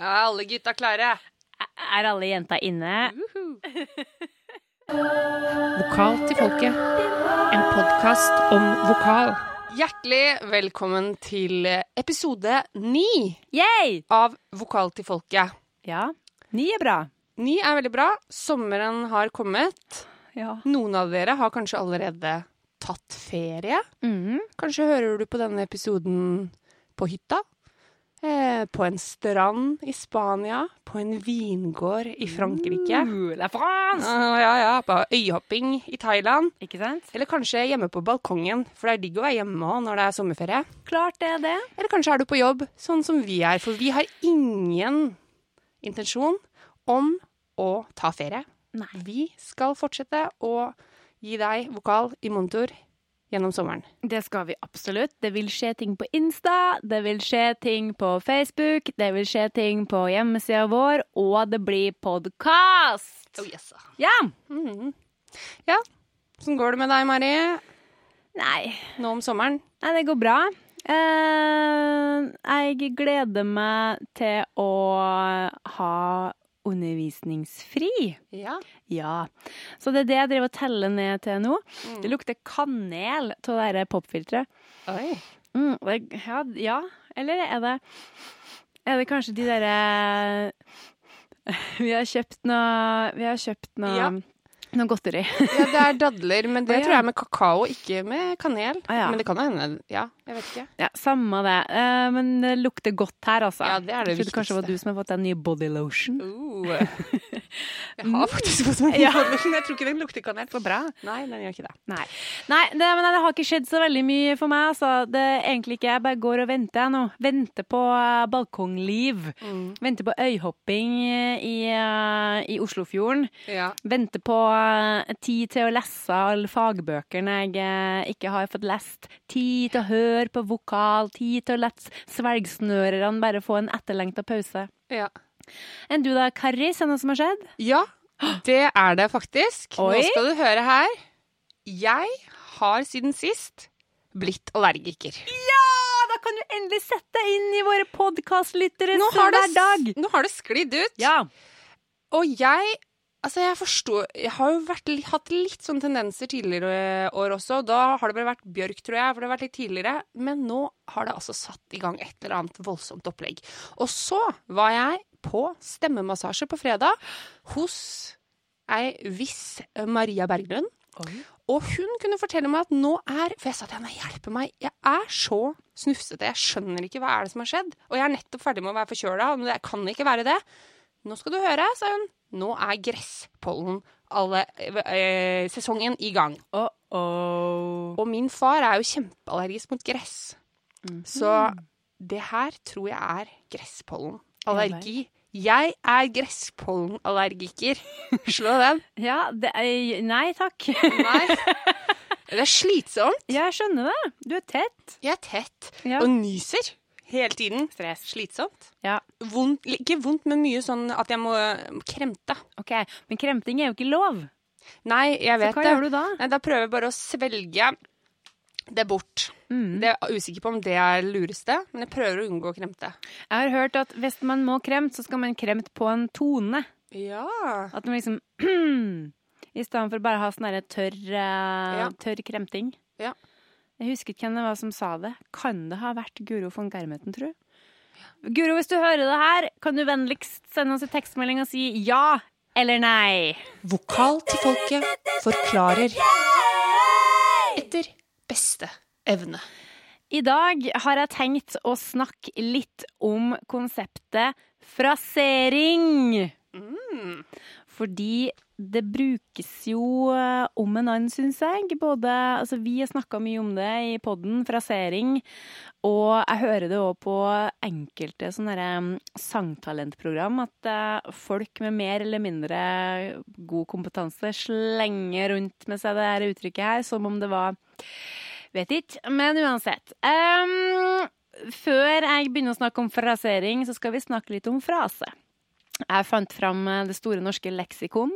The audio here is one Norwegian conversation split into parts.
Er alle gutta klare? Er alle jenta inne? Vokal til folket. En podkast om vokal. Hjertelig velkommen til episode ni Yay! av Vokal til folket. Ja, ni er bra. Ni er veldig bra. Sommeren har kommet. Ja. Noen av dere har kanskje allerede tatt ferie. Mm. Kanskje hører du på denne episoden på hytta. Eh, på en strand i Spania. På en vingård i Frankrike. Uh, La France! Ah, ja, ja, på øyhopping i Thailand. Ikke sant? Eller kanskje hjemme på balkongen, for det er digg å være hjemme òg når det er sommerferie. Klart det er det. Eller kanskje er du på jobb, sånn som vi er, for vi har ingen intensjon om å ta ferie. Nei. Vi skal fortsette å gi deg vokal i monitor gjennom sommeren. Det skal vi absolutt. Det vil skje ting på Insta, det vil skje ting på Facebook, det vil skje ting på hjemmesida vår, og det blir podkast! Oh, yes. Ja! Mhm. Ja, sånn går det med deg, Mari, Nei, nå om sommeren? nei det går bra. Eh, jeg gleder meg til å ha undervisningsfri. Ja. Ja. Så det er det jeg driver og teller ned til nå. Mm. Det lukter kanel av det der popfilteret. Oi. Mm, det, ja, ja, eller er det Er det kanskje de derre Vi har kjøpt noe Vi har kjøpt noe, Ja. Noe godteri. Ja, det er dadler, men det ja. tror jeg er med kakao, ikke med kanel. Ah, ja. Men det kan hende Ja, jeg vet ikke. Ja, Samme det. Uh, men det lukter godt her, altså. Ja, det er det Jeg trodde kanskje det var du som har fått en ny body lotion. Uh. Jeg har faktisk fått meg Ja. body lotion. jeg tror ikke den lukter kanel. Så bra. Nei, den gjør ikke det. Nei, Nei det, men det har ikke skjedd så veldig mye for meg. Altså. Det er egentlig ikke, Jeg bare går og venter jeg nå. Venter på eh, balkongliv. Venter på øyhopping i, eh, i Oslofjorden. Ja. Venter på tid til å lese alle fagbøkene jeg eh, ikke har fått lest. Tid til å høre på vokal. Tid til å la svelgsnørerne bare få en etterlengta pause. Ja. Enn du da, Kari? Er det noe som har skjedd? ja, det er det faktisk. Oi. Nå skal du høre her. Jeg har siden sist blitt allergiker. Ja! Da kan du endelig sette deg inn i våre podkastlytteres hverdag. nå har det sklidd ut. Ja. Og jeg Altså, jeg forstår Jeg har jo vært, hatt litt sånne tendenser tidligere år også. Da har det vel vært bjørk, tror jeg, for det har vært litt tidligere. Men nå har det altså satt i gang et eller annet voldsomt opplegg. Og så var jeg på stemmemassasje på fredag hos ei viss Maria Berglund. Og hun kunne fortelle meg at nå er For jeg sa til henne, hjelpe meg, jeg er så snufsete, jeg skjønner ikke hva er det som har skjedd. Og jeg er nettopp ferdig med å være forkjøla, men det kan ikke være det. Nå skal du høre, sa hun. Nå er gresspollen alle, eh, sesongen i gang. Oh-oh. Og min far er jo kjempeallergisk mot gress. Så det her tror jeg er gresspollenallergi. Jeg er gresspollenallergiker. Slå den. Ja, det er, nei takk. Nei. Det er slitsomt. Jeg skjønner det. Du er tett. Jeg er tett Ja. og nyser hele tiden. Stress. Slitsomt. Ja, Vondt, ikke vondt, men mye sånn at jeg må kremte. OK. Men kremting er jo ikke lov. Nei, jeg vet det. Så hva det. gjør du da? Nei, da prøver jeg bare å svelge det bort. Mm. Det er usikker på om det er lureste, men jeg prøver å unngå å kremte. Jeg har hørt at hvis man må kremte, så skal man kremte på en tone. Ja. At man liksom I stedet for bare å ha sånn tørr, eh, Ja. tørr kremting. Ja. Jeg husker ikke hvem det var som sa det. Kan det ha vært Guro von Germeten, tro? Guro, hvis du hører det her, kan du vennligst sende oss en tekstmelding og si ja eller nei? Vokal til folket forklarer etter beste evne. I dag har jeg tenkt å snakke litt om konseptet frasering. Fordi det brukes jo eh, om en annen, syns jeg. Både, altså vi har snakka mye om det i podden, frasering. Og jeg hører det òg på enkelte mm, sangtalentprogram at eh, folk med mer eller mindre god kompetanse slenger rundt med seg det her uttrykket her som om det var Vet ikke, men uansett. Um, før jeg begynner å snakke om frasering, så skal vi snakke litt om frase. Jeg fant fram eh, Det store norske leksikon,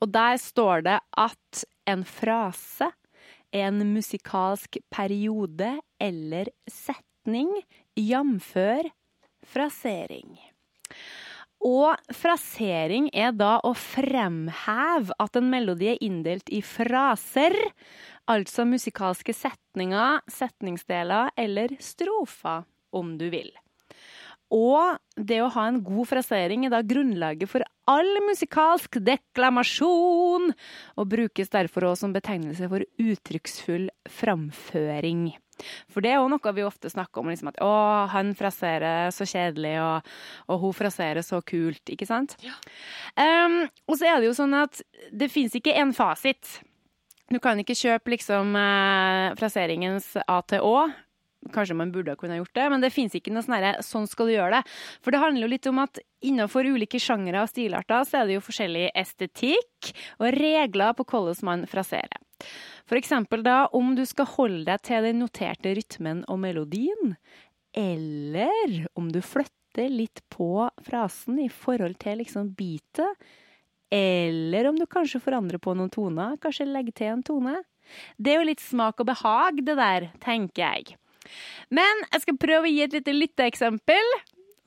og der står det at en frase en musikalsk periode eller setning, jamfør frasering. Og frasering er da å fremheve at en melodi er inndelt i fraser, altså musikalske setninger, setningsdeler eller strofer, om du vil. Og det å ha en god frasering er da grunnlaget for all musikalsk deklamasjon, og brukes derfor også som betegnelse for uttrykksfull framføring. For det er jo noe vi ofte snakker om, liksom at 'å, han fraserer så kjedelig', og, og 'hun fraserer så kult', ikke sant? Um, og så er det jo sånn at det fins ikke en fasit. Du kan ikke kjøpe liksom eh, fraseringens A til Å. Kanskje man burde ha gjort det, men det fins ikke noe sånn herre 'sånn skal du gjøre det'. For det handler jo litt om at innenfor ulike sjangere og stilarter så er det jo forskjellig estetikk og regler på hvordan man fraserer. Eksempel da om du skal holde deg til den noterte rytmen og melodien, eller om du flytter litt på frasen i forhold til liksom beatet, eller om du kanskje forandrer på noen toner, kanskje legger til en tone. Det er jo litt smak og behag, det der, tenker jeg. Men jeg skal prøve å gi et lite lytteeksempel.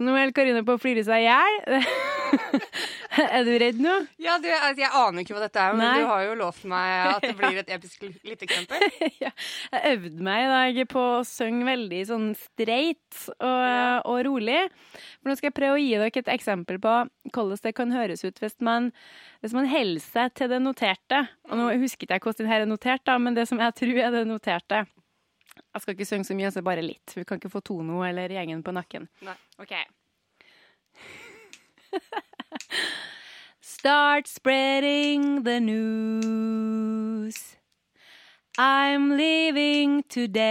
Nå holder Karine på å flire seg i hjel. er du redd nå? Ja, du, altså, Jeg aner ikke hva dette er, men Nei. du har jo lovt meg at det blir et episk lytteeksempel. ja. Jeg øvde meg i dag på å synge veldig sånn streit og, og rolig. For nå skal jeg prøve å gi dere et eksempel på hvordan det kan høres ut hvis man, hvis man holder seg til det noterte. Og nå husker ikke jeg hvordan den her er notert, da, men det som jeg tror er det noterte. Jeg skal ikke synge så mye, så bare litt. Vi kan ikke få Tono eller gjengen på nakken. Nei. OK. Start spreading the news. I'm leaving today.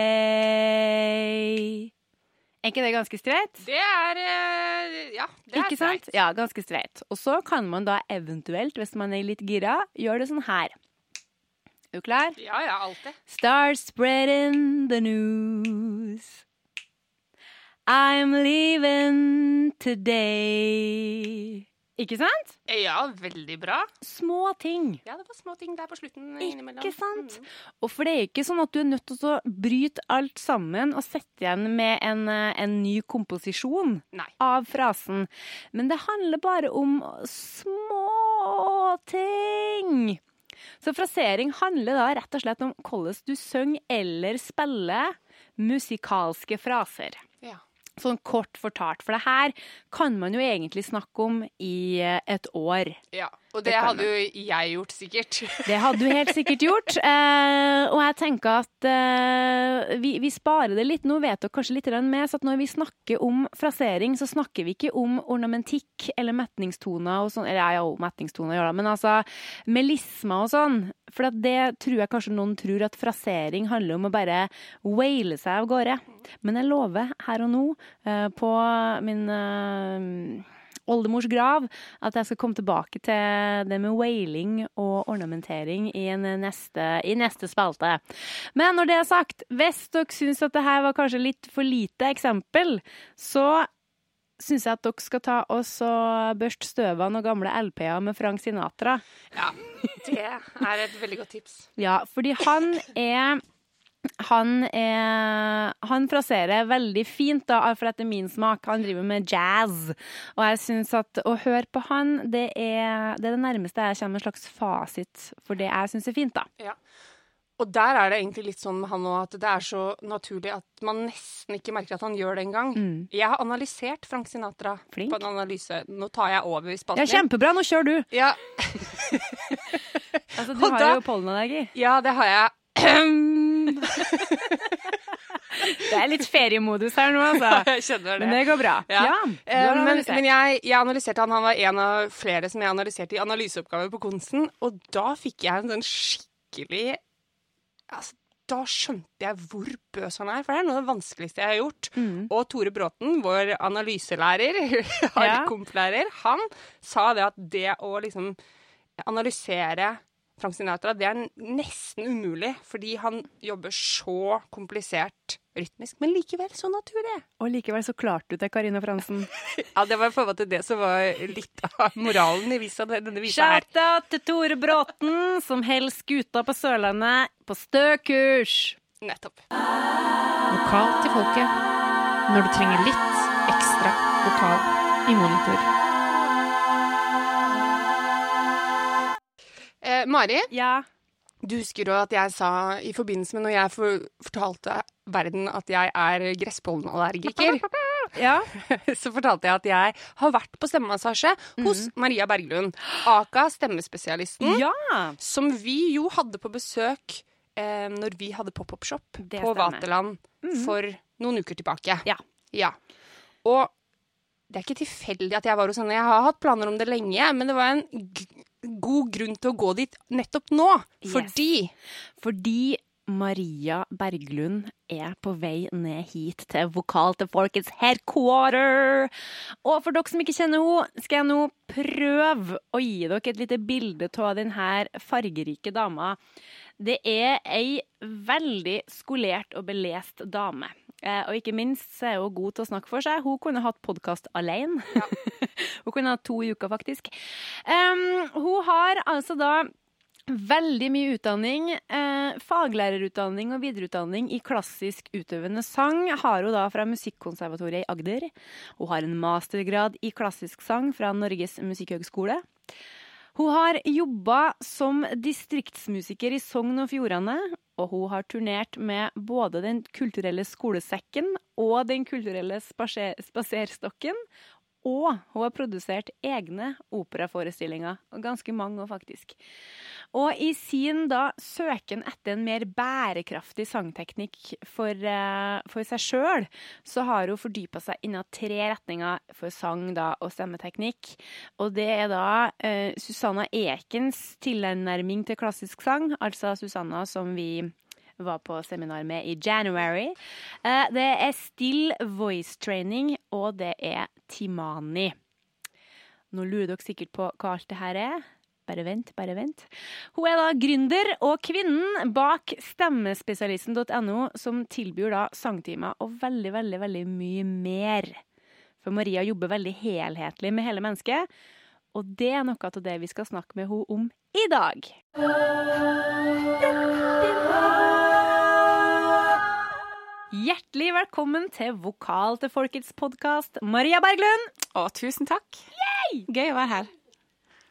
Er ikke det ganske streit? Det er eh, Ja, det er Ikke sant? Ja, ganske streit. Og så kan man da eventuelt, hvis man er litt gira, gjøre det sånn her. Er du klar? Ja, ja, alltid. Start spreading the news. I'm leaving today. Ikke sant? Ja, veldig bra. Små ting. Ja, det var små ting der på slutten innimellom. Ikke sant? Mm. Og for det er ikke sånn at du er nødt til å bryte alt sammen og sette igjen med en, eh, en ny komposisjon Nei. av frasen. Men det handler bare om små ting. Så frasering handler da rett og slett om hvordan du synger eller spiller musikalske fraser. Ja. Sånn kort fortalt. For det her kan man jo egentlig snakke om i eh, et år. ja. Og Det det hadde jo jeg gjort, sikkert. Det hadde du helt sikkert gjort. Eh, og jeg tenker at eh, vi, vi sparer det litt. Nå vet dere kanskje litt med, så at når vi snakker om frasering, så snakker vi ikke om ornamentikk eller metningstoner og sånn. Eller ja, jo, metningstoner gjør det, men altså melisma og sånn. For det tror jeg kanskje noen tror at frasering handler om å bare waile seg av gårde. Men jeg lover her og nå, eh, på min eh, oldemors grav at jeg skal komme tilbake til det med wailing og ornamentering i, en neste, i neste spalte. Men når det er sagt, hvis dere syns at det her var kanskje litt for lite eksempel, så syns jeg at dere skal ta og så børste av noen gamle LP-er med Frank Sinatra. Ja, det er et veldig godt tips. Ja, fordi han er han, er, han fraserer veldig fint, da, for etter min smak. Han driver med jazz. Og jeg syns at å høre på han, det er, det er det nærmeste jeg kommer en slags fasit for det jeg syns er fint, da. Ja. Og der er det egentlig litt sånn med han òg, at det er så naturlig at man nesten ikke merker at han gjør det engang. Mm. Jeg har analysert Frank Sinatra Flink. på en analyse. Nå tar jeg over i Ja, kjempebra, nå kjører du! Ja, Altså, du Og har da- jo pollenallergi. ja, det har jeg. Det er litt feriemodus her nå, altså. jeg kjenner det. Men det går bra. Ja. Ja, Eh, men, men jeg, jeg analyserte han. Han var en av flere som jeg analyserte i analyseoppgaver på Konsten. Og da fikk jeg en sånn skikkelig altså, Da skjønte jeg hvor bøs han er, for det er noe av det vanskeligste jeg har gjort. Mm. Og Tore Bråten, vår analyselærer, Ja. komplærer, han sa det at det å liksom analysere Frank Sinatra, det er nesten umulig, fordi han jobber så komplisert rytmisk, men likevel så naturlig. Og likevel så klarte du det, Karine Fransen. Ja, det var på en måte det som var litt av moralen i visa, denne visa her. Shout-out til Tore Bråten, som holder skuta på Sørlandet på stø kurs. Nettopp. Vokal til folket. Når du trenger litt ekstra vokal. i monitor. Eh, Mari, Ja. du husker jo at jeg sa i forbindelse med når jeg for, fortalte verden at jeg er gresspollenallergiker, Ja. så fortalte jeg at jeg har vært på stemmemassasje hos Maria Berglund, aka stemmespesialisten, ja. som vi jo hadde på besøk eh, når vi hadde pop-up-shop på stemmer. Vaterland for noen uker tilbake. Ja. Ja. Og det er ikke tilfeldig at jeg var hos henne. Jeg har hatt planer om det lenge, men det var en god grunn til å gå dit nettopp nå. Yes. Fordi Fordi Maria Berglund er på vei ned hit til Vokal til folkets headquarter. Og for dere som ikke kjenner henne, skal jeg nå prøve å gi dere et lite bilde av denne fargerike dama. Det er ei veldig skolert og belest dame. Eh, og ikke minst så er hun god til å snakke for seg. Hun kunne hatt podkast alene. hun kunne hatt to i uka, faktisk. Um, hun har altså da Veldig mye utdanning. Eh, faglærerutdanning og videreutdanning i klassisk utøvende sang har hun da fra Musikkonservatoriet i Agder. Hun har en mastergrad i klassisk sang fra Norges musikkhøgskole. Hun har jobba som distriktsmusiker i Sogn og Fjordane, og hun har turnert med både Den kulturelle skolesekken og Den kulturelle spaserstokken. Og hun har produsert egne operaforestillinger, ganske mange faktisk. Og i sin da søken etter en mer bærekraftig sangteknikk for, eh, for seg sjøl, så har hun fordypa seg innen tre retninger for sang da, og stemmeteknikk. Og det er da eh, Susanna Ekens tilnærming til klassisk sang, altså Susanna som vi var på seminar med i January. Eh, det er Still Voice Training, og det er Timani. Nå lurer dere sikkert på hva alt det her er. Bare vent, bare vent. Hun er da gründer og kvinnen bak stemmespesialisten.no, som tilbyr da sangtimer og veldig, veldig, veldig mye mer. For Maria jobber veldig helhetlig med hele mennesket, og det er noe av det vi skal snakke med henne om i dag. Hjertelig velkommen til Vokal til folkets podkast, Maria Berglund. Og tusen takk. Gøy å være her.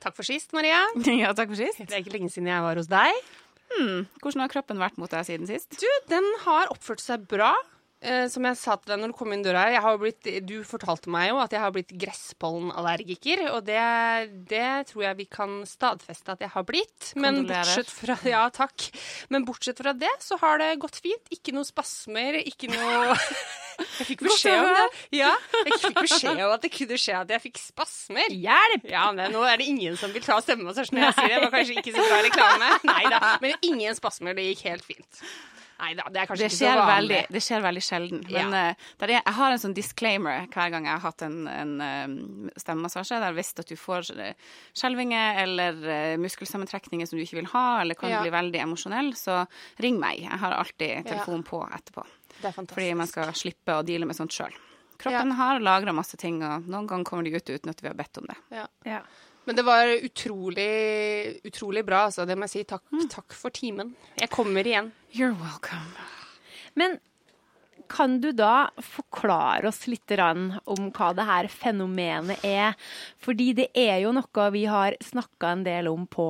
Takk for sist, Maria. Ja, takk for sist. Det er ikke lenge siden jeg var hos deg. Hmm. Hvordan har kroppen vært mot deg siden sist? Du, den har oppført seg bra. Eh, som jeg sa til deg når du kom inn døra her, blitt, du fortalte meg jo at jeg har blitt gresspollenallergiker, og det, det tror jeg vi kan stadfeste at jeg har blitt. Men bortsett fra Ja. Men bortsett fra det så har det gått fint. Ikke noe spasmer, ikke noe Jeg fikk beskjed om det. Ja, jeg fikk beskjed om at det kunne skje at jeg fikk spasmer. Hjelp! Ja, men nå er det ingen som vil ta stemmemassasje når jeg sier det. Det var kanskje ikke så bra reklame. Nei da. Men ingen spasmer. Det gikk helt fint. Nei da, det er kanskje Det ikke så vanlig. veldig, det skjer veldig sjelden. Men Ja. uh, der er, jeg har en sånn disclaimer hver gang jeg har hatt en, en uh, stemmemassasje. Der hvis at du får eh, skjelvinger eller uh, muskelsammentrekninger som du ikke vil ha, eller kan Ja. bli veldig emosjonell, så ring meg. Jeg har alltid telefonen på etterpå. Det er fantastisk. Fordi man skal slippe å deale med sånt sjøl. Kroppen har lagra masse ting, og noen ganger kommer de ut uten at vi har bedt om det. Ja. Men det var utrolig, utrolig bra, altså. Det må jeg si. Takk, Mm. takk for timen. Jeg kommer igjen. You're welcome. Men kan du da forklare oss litt om hva det her fenomenet er? Fordi det er jo noe vi har snakka en del om på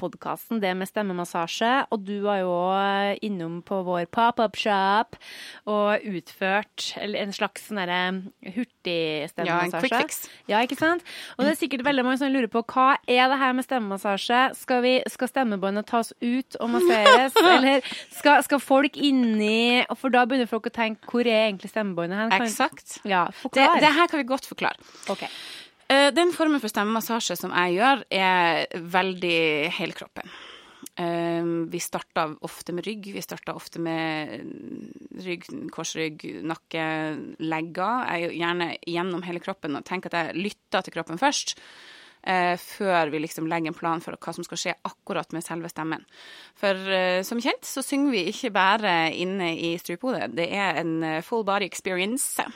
podkasten, det med stemmemassasje. Og du var jo innom på vår pop-up-shop og utført en slags sånn derre Ja, en quick fix. Ja, ikke sant? Og det er sikkert veldig mange som lurer på hva er det her med stemmemassasje? Skal, vi, skal stemmebåndet tas ut og masseres, eller skal, skal folk inni For da begynner folk å tenke hvor er egentlig stemmebåndet hen? Eksakt. Ja, Det, det her kan vi godt forklare. Ok. Eh, Den formen for stemmemassasje som jeg gjør, er veldig hele kroppen. Eh, Vi starter ofte med rygg. Vi starter ofte med rygg, korsrygg, nakke, legger. Jeg er gjerne gjennom hele kroppen og tenker at jeg lytter til kroppen først. Eh, før vi liksom legger en plan for hva som skal skje akkurat med selve stemmen. For eh, som kjent så synger vi ikke bare inne i strupehodet. Det er en eh, full body experience.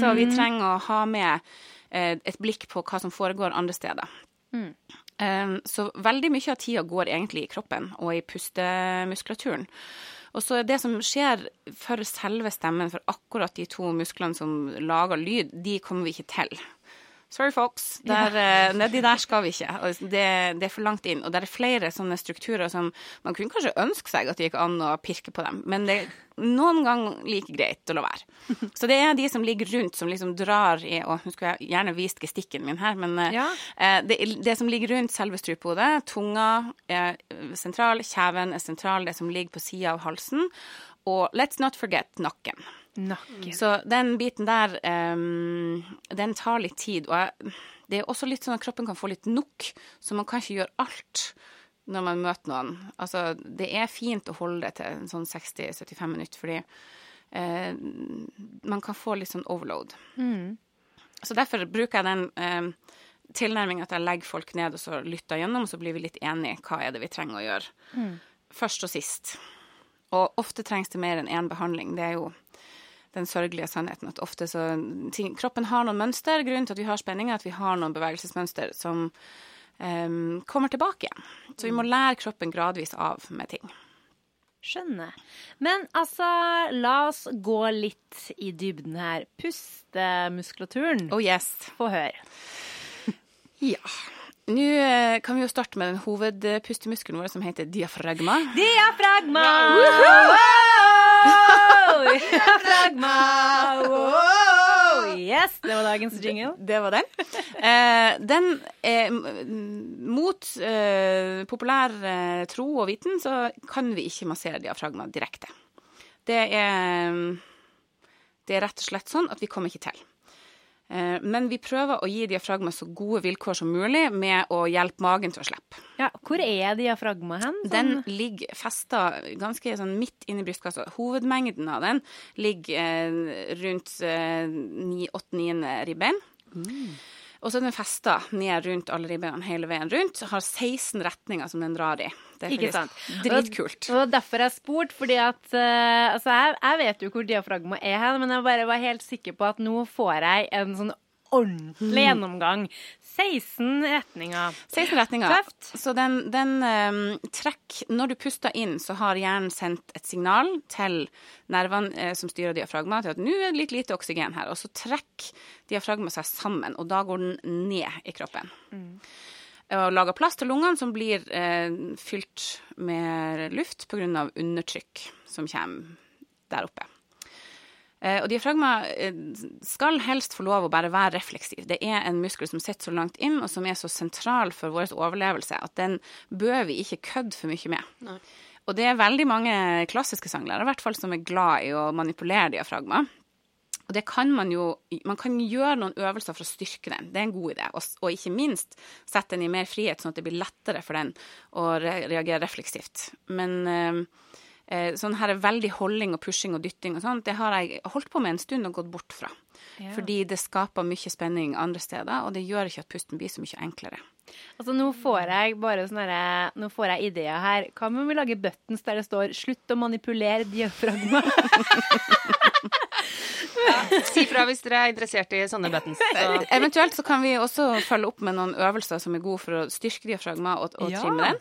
Så vi trenger å ha med eh, et blikk på hva som foregår andre steder. Um, så veldig mye av tida går egentlig i kroppen og i pustemuskulaturen. Og så er det som skjer for selve stemmen, for akkurat de to musklene som lager lyd, de kommer vi ikke til. Sorry, folks. Der, ja. nedi der skal vi ikke. Det, det er for langt inn. Og det er flere sånne strukturer som man kunne kanskje ønske seg at det gikk an å pirke på dem, men det er noen ganger like greit å la være. Så det er de som ligger rundt, som liksom drar i Og nå skulle jeg gjerne vist gestikken min her, men eh, Ja. eh, det, det som ligger rundt selve strupehodet, tunga er sentral, kjeven er sentral, det som ligger på sida av halsen, og let's not forget nakken. Nakken. Så den biten der, um, den tar litt tid. Og jeg, det er også litt sånn at kroppen kan få litt nok, så man kan ikke gjøre alt når man møter noen. Altså, det er fint å holde det til en sånn 60-75 minutter, fordi uh, man kan få litt sånn overload. Så derfor bruker jeg den eh, tilnærmingen at jeg legger folk ned og så lytter gjennom, og så blir vi litt enige hva er det vi trenger å gjøre. Først og sist. Og ofte trengs det mer enn én behandling. Det er jo den sørgelige sannheten at ofte så ting, Kroppen har noen mønster. Grunnen til at vi har spenning, er at vi har noen bevegelsesmønster som um, kommer tilbake igjen. Så vi må lære kroppen gradvis av med ting. Skjønner. Men altså, la oss gå litt i dybden her. Pustemuskulaturen. Oh yes. Få høre. Ja. Nå eh, kan vi jo starte med den hovedpustemuskelen vår som heter diafragma. Diafragma! Wow! Diafragma! Wow! Yes, det var dagens jingle. Det var den. Eh, den er Mot eh, populær eh, tro og viten så kan vi ikke massere diafragma direkte. Det er Det er rett og slett sånn at vi kommer ikke til. Eh, men vi prøver å gi diafragma så gode vilkår som mulig med å hjelpe magen til å slippe. Ja, hvor er diafragma hen? Sånn- Den ligger festa ganske sånn midt inni brystkassa. Hovedmengden av den ligger eh, rundt eh, 8-9. ribbein. Og så er den festa ned rundt alle ribbeina hele veien rundt. Har 16 retninger som den drar i. Det er Ikke sant. dritkult. Og derfor har jeg spurt, fordi at uh, Altså, jeg, jeg vet jo hvor diafragma er hen, men jeg bare var helt sikker på at nå får jeg en sånn ordentlig gjennomgang. 16 retninger. 16 retninger. Tøft. Så den, den um, trekk Når du puster inn, så har hjernen sendt et signal til nervene eh, som styrer diafragma, til at nå er det litt lite oksygen her. Og så trekker diafragma seg sammen, og da går den ned i kroppen. Og lager plass til lungene, som blir eh, fylt med luft pga. undertrykk som kommer der oppe. Eh, Og diafragma eh, skal helst få lov å bare være refleksiv. Det er en muskel som sitter så langt inn, og som er så sentral for vår overlevelse, at den bør vi ikke kødde for mye med. Og det er veldig mange klassiske sanglærere i hvert fall, som er glad i å manipulere diafragma. Og det kan man jo Man kan gjøre noen øvelser for å styrke den. Det er en god idé. Og, og ikke minst sette den i mer frihet, sånn at det blir lettere for den å re reagere refleksivt. Men eh, sånn her veldig holding og pushing og dytting og sånn, det har jeg holdt på med en stund og gått bort fra. Fordi det skaper mye spenning andre steder, og det gjør ikke at pusten blir så mye enklere. Altså, nå får jeg bare sånne Nå får jeg ideer her. Hva om vi lager buttons der det står 'slutt å manipulere diafragma'? Si fra hvis dere er interessert i sånne buttons. Så. Eventuelt så kan vi også følge opp med noen øvelser som er gode for å styrke diafragma og, og Ja. trimme den.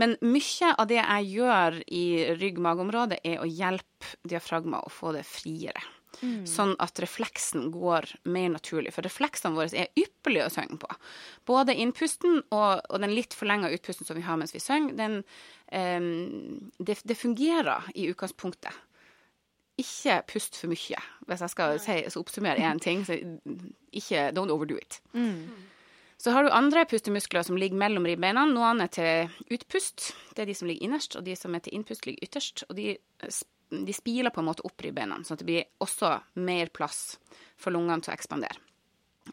Men mye av det jeg gjør i rygg-mageområdet, er å hjelpe diafragma å få det friere. Sånn at refleksen går mer naturlig. For refleksene våre er ypperlige å synge på. Både innpusten og, og den litt forlenga utpusten som vi har mens vi synger, den, ehm, det, det fungerer i utgangspunktet. Ikke pust for mye. Hvis jeg skal si, så oppsummere én ting, så ikke don't overdo it. Så har du andre pustemuskler som ligger mellom ribbeina. Noen er til utpust, det er de som ligger innerst, og de som er til innpust, ligger ytterst. Og de, de spiler på en måte opp ribbeina, sånn at det blir også mer plass for lungene til å ekspandere.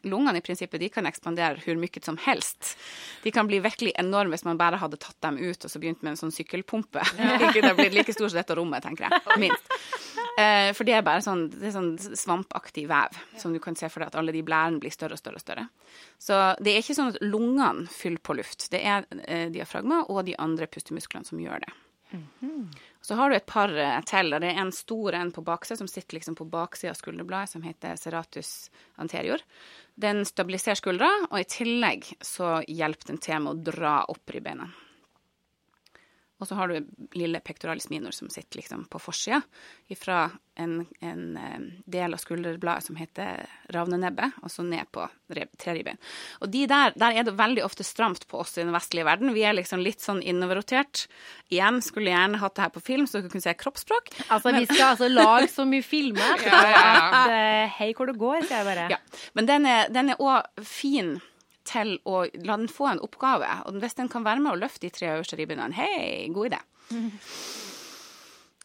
Lungene i prinsippet de kan ekspandere hvor mye som helst. De kan bli virkelig enorme hvis man bare hadde tatt dem ut og så begynt med en sånn sykkelpumpe. Ja. det blir like stor som dette rommet, tenker jeg. Minst. Eh, for det er bare sånn, det er sånn svampaktig vev som du kan se for deg at alle de blærene blir større og større og større. Så det er ikke sånn at lungene fyller på luft. Det er eh, diafragma og de andre pustemusklene som gjør det. Så har du et par eh, til. og Det er en stor en på baksida som sitter liksom på baksida av skulderbladet, som heter serratus anterior. Den stabiliserer skuldra, og i tillegg så hjelper den til med å dra opp ribbeina. Og så har du lille pectoralis minor som sitter liksom på forsida fra en, en eh, del av skulderbladet som heter ravnenebbet, og så ned på rib- Og de der, der er det veldig ofte stramt på oss i den vestlige verden. Vi er liksom litt sånn innoverrotert. Igjen skulle gjerne hatt det her på film, så dere kunne se kroppsspråk. Altså, vi skal altså lage så mye filmer Ja, ja, ja. hei hvor det går, sier jeg bare. Ja. Men den er, den også fin til å la den få en oppgave. Og hvis den kan være med å løfte de tre øverste ribbene, hei, god idé.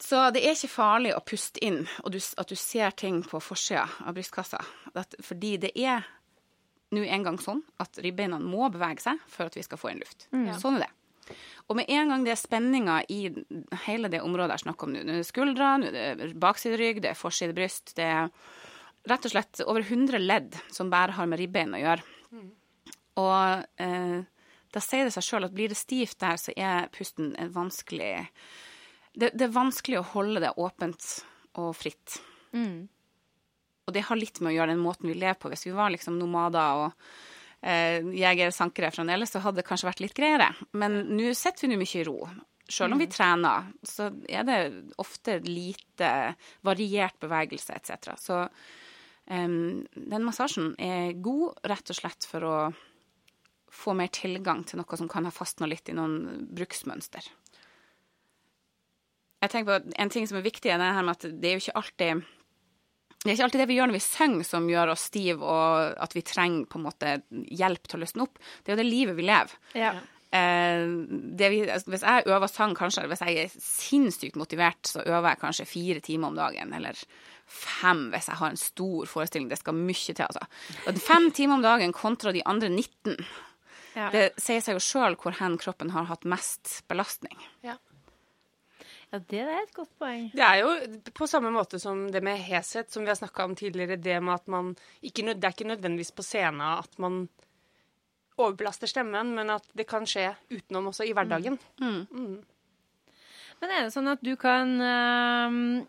Så det er ikke farlig å puste inn, og du, at du ser ting på forsida av brystkassa. At, fordi det er nå en gang sånn at ribbeina må bevege seg for at vi skal få inn luft. Sånn er det. Og med en gang det er spenninger i hele det området jeg snakker om nå, nå er det skuldre, nå er det baksiderygg, det er forside bryst, det er rett og slett over 100 ledd som bare har med ribbein å gjøre. Og eh, da sier det seg sjøl at blir det stivt der, så er pusten en vanskelig det, det er vanskelig å holde det åpent og fritt. Og det har litt med å gjøre den måten vi lever på. Hvis vi var liksom nomader og eh, jegere, sankere fremdeles, så hadde det kanskje vært litt greiere. Men nå sitter vi nå mye i ro. Selv om vi trener, så er det ofte lite variert bevegelse etc. Så um, den massasjen er god rett og slett for å få mer tilgang til noe som kan ha fastna litt i noen bruksmønster. Jeg tenker på at En ting som er viktig, er det her med at det er jo ikke alltid det er ikke alltid det vi gjør når vi synger som gjør oss stive, og at vi trenger på en måte hjelp til å løsne opp. Det er jo det livet vi lever. Ja. Eh, det vi, altså, hvis jeg øver sang, kanskje, hvis jeg er sinnssykt motivert, så øver jeg kanskje fire timer om dagen, eller fem hvis jeg har en stor forestilling. Det skal mye til, altså. Og fem timer om dagen kontra de andre 19. Ja. Det sier seg jo sjøl hvor hen kroppen har hatt mest belastning. ja, det er et godt poeng. Det er jo på samme måte som det med heshet, som vi har snakka om tidligere. Det med at man ikke, Det er ikke nødvendigvis på scenen at man overbelaster stemmen, men at det kan skje utenom også i hverdagen. Men er det sånn at du kan ehm,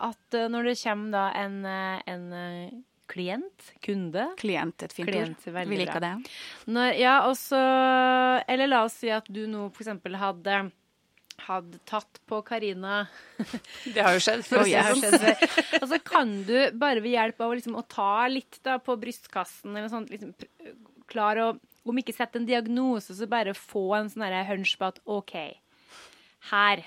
At eh, når det kommer da en, eh, en eh, klient, kunde Klient, et fint Klient, ord. Vi liker det. når, Ja, og så Eller la oss si at du nå eksempel hadde hadde tatt på Karina Det har jo skjedd. For å si Det har sånn. skjedd før. Og så kan du bare ved hjelp av liksom, å ta litt da, på brystkassen eller noe sånt, liksom, klar å Om ikke sette en diagnose, så bare få en sånn hunch på at OK, her.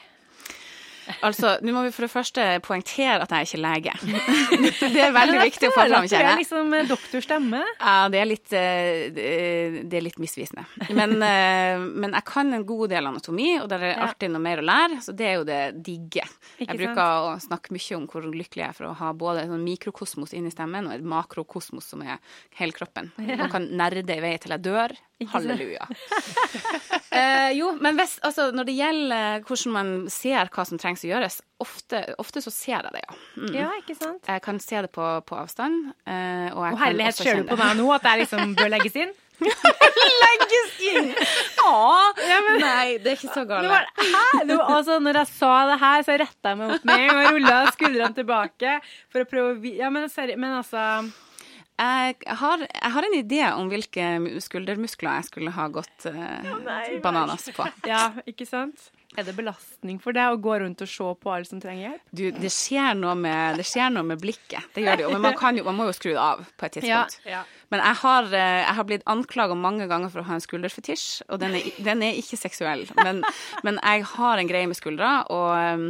Altså, nå må vi for det første poengtere at jeg er ikke lege. Det er veldig viktig å få fram, Det er liksom eh, doktorstemme. Ja, det er litt, eh, det er litt misvisende. Men, eh, men jeg kan en god del anatomi, og det er alltid noe mer å lære, så det er jo det digge. Jeg bruker å snakke mye om hvor lykkelig jeg er for å ha både en mikrokosmos inni stemmen og et makrokosmos som er hele kroppen. Man kan nerde i vei til jeg dør. Halleluja. eh, jo, men hvis, altså, når det gjelder hvordan man ser hva som trengs å gjøres, ofte, ofte så ser jeg det, ja. Mm. Ja, ikke sant? Jeg kan se det på, på avstand. eh, og jeg Og herlighet, ser du på det. meg nå at jeg liksom bør legges inn? legges inn! Å, nei, det er ikke så Det galt. var, hæ? Det altså, når jeg sa det her, så retta jeg meg opp med en gang og rulla skuldrene tilbake. For å prøve å. Ja, men, men altså Jeg har, jeg har en idé om hvilke skuldermuskler jeg skulle ha gått eh, bananas på. Ja, ikke sant? Er det belastning for deg å gå rundt og se på alle som trenger hjelp? Du, det skjer noe med, det skjer noe med blikket. Det gjør det jo. Men man, kan jo, man må jo skru det av på et tidspunkt. Ja. Men jeg har, eh, jeg har blitt anklaga mange ganger for å ha en skulderfetisj, og den er, den er ikke seksuell. Men, men jeg har en greie med skuldra, og eh,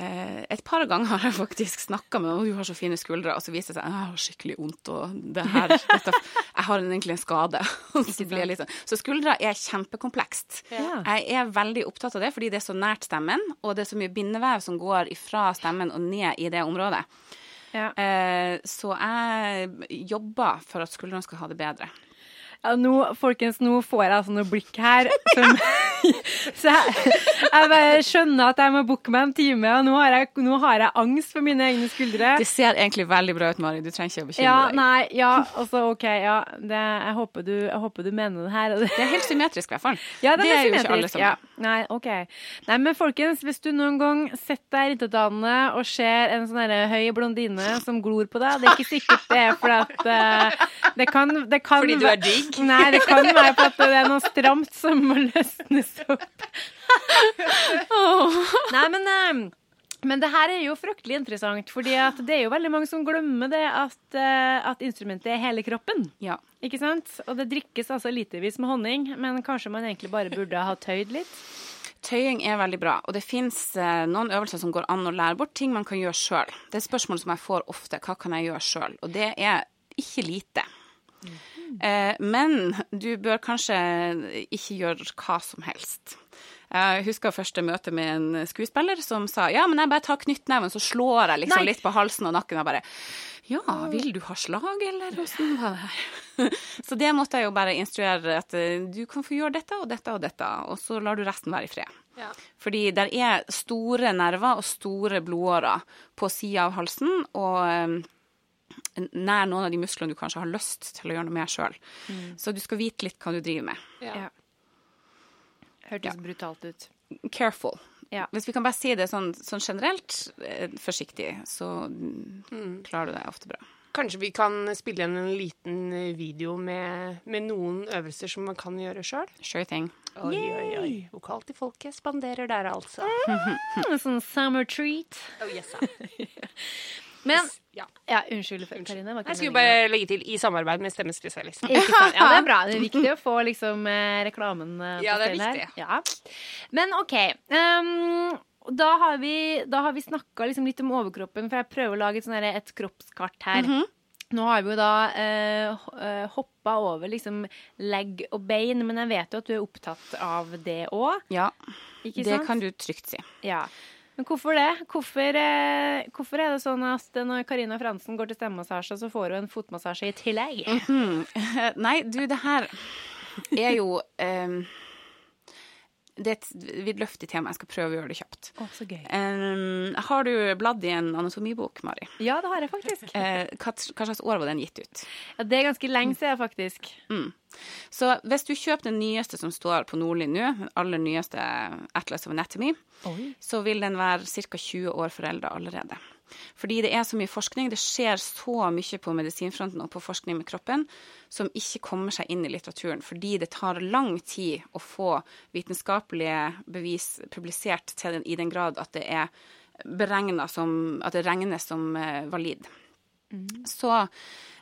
et par ganger har jeg faktisk snakka med noen, hun har så fine skuldre, og så viser det seg at jeg har skikkelig vondt, og det her dette, Jeg har egentlig en skade. Så, sånn. så skuldre er kjempekomplekst. Ja. Jeg er veldig opptatt av det fordi det er så nært stemmen, og det er så mye bindevev som går ifra stemmen og ned i det området. Ja. Eh, så jeg jobber for at skuldrene skal ha det bedre. Ja, nå, folkens, nå får jeg altså noe blikk her som Så jeg, jeg bare skjønner at jeg må booke meg en time, og nå har, jeg, nå har jeg angst for mine egne skuldre. Det ser egentlig veldig bra ut, Mari. Du trenger ikke å bekymre Ja, deg. nei, ja, altså OK, ja. Det, jeg, håper du, jeg håper du mener det her. det- er helt symmetrisk, i hvert fall. Ja, det, det er jo ikke alle som ja. Nei, ok. Nei, men folkens, hvis du noen gang sitter der i annet og ser en sånn høy blondine som glor på deg, det er ikke sikkert det er fordi at uh, det kan, det kan Fordi du er digg? Nei, det kan være for at det er noe stramt som må løsnes sopp. Nei, men, eh, men det her er jo fryktelig interessant, fordi det er jo veldig mange som glemmer det at, eh, at instrumentet er hele kroppen. Ja. Ikke sant? Og det drikkes altså litervis med honning, men kanskje man egentlig bare burde ha tøyd litt? Tøying er veldig bra, og det fins eh, noen øvelser som går an å lære bort, ting man kan gjøre sjøl. Det er spørsmål som jeg får ofte. Hva kan jeg gjøre sjøl? Og det er ikke lite. Eh, men du bør kanskje ikke gjøre hva som helst. Jeg husker første møte med en skuespiller som sa ja, men jeg bare tar knyttneven, så slår jeg liksom litt på halsen og nakken. Og bare ja, vil du ha slag, eller åssen var det her? Så det måtte jeg jo bare instruere at eh, du kan få gjøre dette og dette og dette, og så lar du resten være i fred. Ja. Fordi der er store nerver og store blodårer på sida av halsen, og eh, nær noen av de musklene du kanskje har lyst til å gjøre noe med sjøl. Så du skal vite litt hva du driver med. Ja. Hørtes brutalt ut. Careful. Ja. Hvis vi kan bare si det sånn, sånn generelt, eh, forsiktig, så mm, klarer du deg ofte bra. Kanskje vi kan spille igjen en liten eh, video med, med noen øvelser som man kan gjøre sjøl? Sure thing. Oi, oi, oi. Vokal til folket spanderer der, altså. Mm. sånn summer treat. Oh, yes, Men ja. Ja, unnskyld, Karine. Jeg skulle bare legge til i samarbeid med Stemmespesialisten. Ja, det er bra. Det er viktig å få liksom eh, reklamen eh, på Ja, det er her. viktig. Ja. Men OK. Um, da har vi, da har vi snakka liksom litt om overkroppen, for jeg prøver å lage et, sånn her- et kroppskart her. Mhm. Nå har vi jo da uh, hoppa over liksom legg og bein, men jeg vet jo at du er opptatt av det òg. Ja, Ikke det sant? kan du trygt si. Ja. Men hvorfor det? Hvorfor, eh, hvorfor er det sånn at når Karina Fransen går til stemmemassasje, så får hun en fotmassasje i tillegg? Nei, du, det her er jo um, Det er et vidløftig tema. Jeg skal prøve å gjøre det kjapt. Å, så gøy. Um, har du bladd i en anatomibok, Mari? Ja, det har jeg faktisk. Uh, hva, hva slags år var den gitt ut? Ja, det er ganske lenge siden, faktisk. Så hvis du kjøper den nyeste som står på Nordli nå, den aller nyeste Atlas of Anatomy, så vil den være ca. 20 år forelda allerede. Fordi det er så mye forskning, det skjer så mye på medisinfronten og på forskning med kroppen som ikke kommer seg inn i litteraturen, fordi det tar lang tid å få vitenskapelige bevis publisert til den, i den grad at det er beregna som At det regnes som valid. valid. Så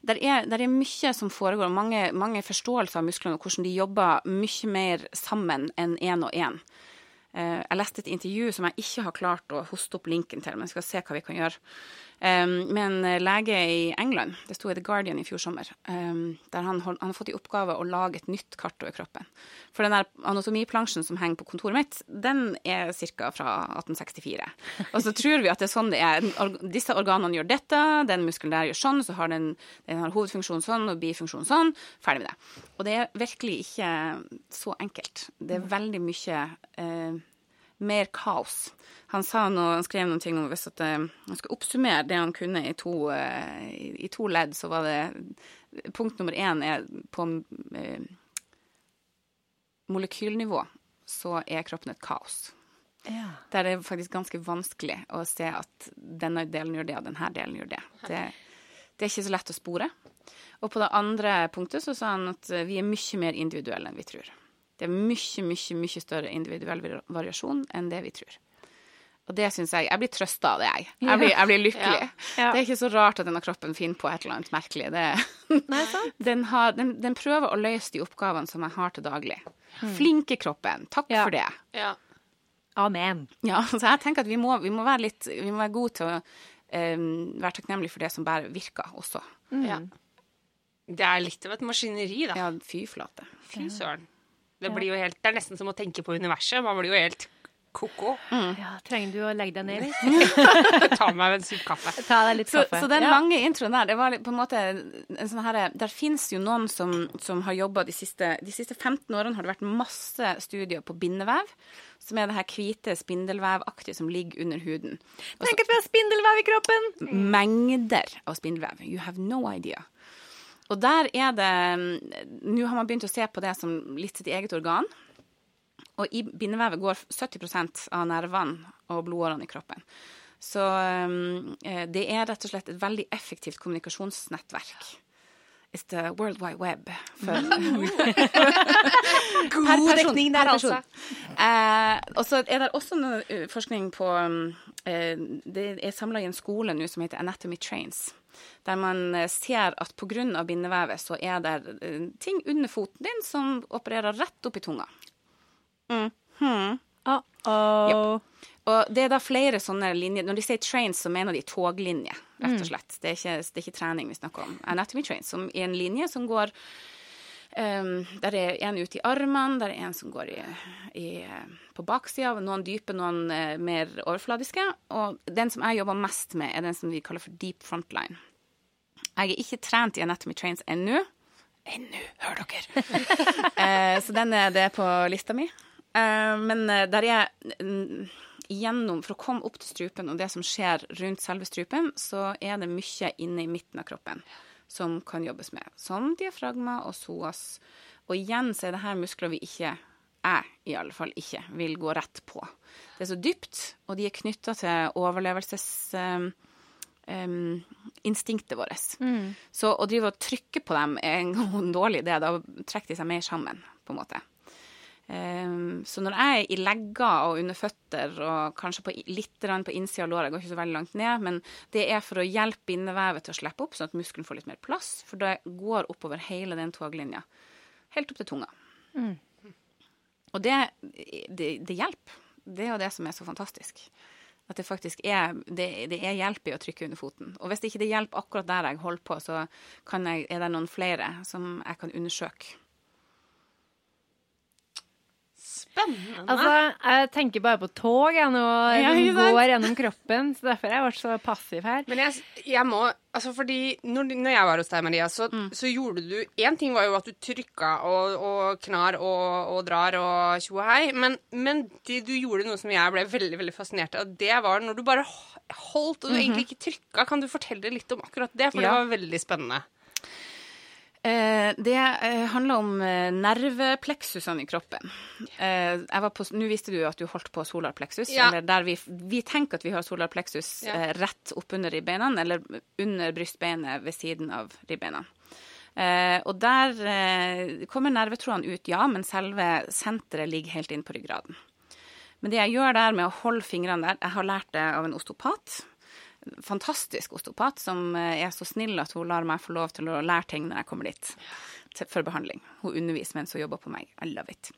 der er, der er mye som foregår, mange, mange forståelser av musklene og hvordan de jobber mye mer sammen enn én og én. Eh, jeg leste et intervju som jeg ikke har klart å hoste opp linken til, men skal se hva vi kan gjøre. Um, med en eh, lege i England, det sto i The Guardian i fjor sommer, um, der han, hold- han har fått i oppgave å lage et nytt kart over kroppen. For den der anatomiplansjen som henger på kontoret mitt, den er ca. fra 1864. Og så tror vi at det er sånn det er. Disse organene gjør dette, den muskelen der gjør sånn, så har den, den har hovedfunksjon sånn og bifunksjon sånn. Ferdig med det. Og det er virkelig ikke så enkelt. Det er veldig mye eh, mer kaos. Han sa noe, han skrev noen ting om hvis at eh, han skulle oppsummere det han kunne i to, eh, i, i to ledd, så var det Punkt nummer én er på eh, molekylnivå så er kroppen et kaos. Der er det faktisk ganske vanskelig å se at denne delen gjør det, og denne delen gjør det. Det, det er ikke så lett å spore. Og på det andre punktet så sa han at vi er mye mer individuelle enn vi tror. Det er mye, mye, mye større individuell variasjon enn det vi tror. Og det syns jeg Jeg blir trøsta av det, jeg. Jeg blir, jeg blir lykkelig. Ja. Det er ikke så rart at denne kroppen finner på et eller annet merkelig. Det, Nei, sant? den, har, den, den prøver å løse de oppgavene som jeg har til daglig. Flinke kroppen. Takk Ja. for det. Ja. Amen. Ja, så jeg tenker at vi må, vi må være litt Vi må være gode til å um, være takknemlige for det som bare virker også. ja. Det er litt av et maskineri, da. Ja, fy flate. Fy søren. Det, blir jo helt, det er nesten som å tenke på universet. Man blir jo helt ko-ko. Ja, trenger du å legge deg ned litt? Ta meg en sup kaffe. Ta deg litt Så, kaffe. så den Ja. lange introen der, det var på en måte en sånn herre Der fins jo noen som, som har jobba de siste De siste 15 årene har det vært masse studier på bindevev, som er det her hvite spindelvevaktige som ligger under huden. Også, Tenk at vi har spindelvev i kroppen! mengder av spindelvev. You have no idea. Og der er det Nå har man begynt å se på det som litt sitt eget organ. Og i bindevevet går 70% av nervene og blodårene i kroppen. Så um, eh, det er rett og slett et veldig effektivt kommunikasjonsnettverk. It's the world wide web. For, God dekning der, altså. Eh, og så er det også noe uh, forskning på um, eh, Det er samla i en skole nå som heter Anatomy Trains. Der man eh, ser at pga. bindevevet så er det eh, ting under foten din som opererer rett opp i tunga. Uh-oh. Og det er da flere sånne linjer. Når de sier trains, så mener de toglinje, rett Mm. og slett. Det er ikke, det er ikke trening vi snakker om. Anatomy trains, som er en linje som går um, Der er en ute i armene, der er en som går i, i, på baksida, noen dype, noen uh, mer overfladiske. Og den som jeg jobber mest med, er den som vi kaller for deep frontline. Jeg er ikke trent i anatomy trains ennå. Ennå, hør dere. uh, så den er det på lista mi. Uh, men eh, der er gjennom, For å komme opp til strupen og det som skjer rundt selve strupen, så er det mye inne i midten av kroppen som kan jobbes med. Som diafragma og psoas. Og igjen så er det her muskler vi ikke jeg i alle fall ikke vil gå rett på. Det er så dypt, og de er knytta til overlevelsesinstinktet Um, um, instinktet vårt. Så å drive og trykke på dem er en dårlig idé. Da trekker de seg mer sammen, på en måte. Um, så når jeg er i legger og under føtter og kanskje på, litt på innsida av låret, jeg går ikke så veldig langt ned, men det er for å hjelpe bindevevet til å slippe opp, sånn at muskelen får litt mer plass, for det går oppover hele den toglinja. Helt opp til tunga. Og det, det, det hjelper. Det er jo det som er så fantastisk. At det faktisk er, det, det er hjelp i å trykke under foten. Og hvis ikke det hjelper akkurat der jeg holder på, så kan jeg, er det noen flere som jeg kan undersøke. Spennende. Altså, jeg tenker bare på tog jeg nå, Ja, går gjennom kroppen, så derfor har jeg vært så passiv her. Men jeg, jeg må Altså, fordi når, når jeg var hos deg, Maria, så, så gjorde du Én ting var jo at du trykka og, og knar og, og drar og tjo og hei, men, men det, du gjorde noe som jeg ble veldig veldig fascinert av. Det var når du bare holdt, og du egentlig ikke trykka. Kan du fortelle litt om akkurat det? For Ja. det var veldig spennende. Eh, det eh, handler om eh, nervepleksusene i kroppen. På, nå visste du at du holdt på solarpleksus, Ja. eller der vi, vi tenker at vi har solarpleksus Ja. rett oppunder ribbeina, eller under brystbeinet ved siden av ribbeina. Og der kommer nervetrådene ut, ja, men selve senteret ligger helt inn på ryggraden. Men det jeg gjør der med å holde fingrene der Jeg har lært det av en osteopat. Fantastisk osteopat som eh, er så snill at hun lar meg få lov til å lære ting når jeg kommer dit til, for behandling. Hun underviser mens hun jobber på meg. I love it.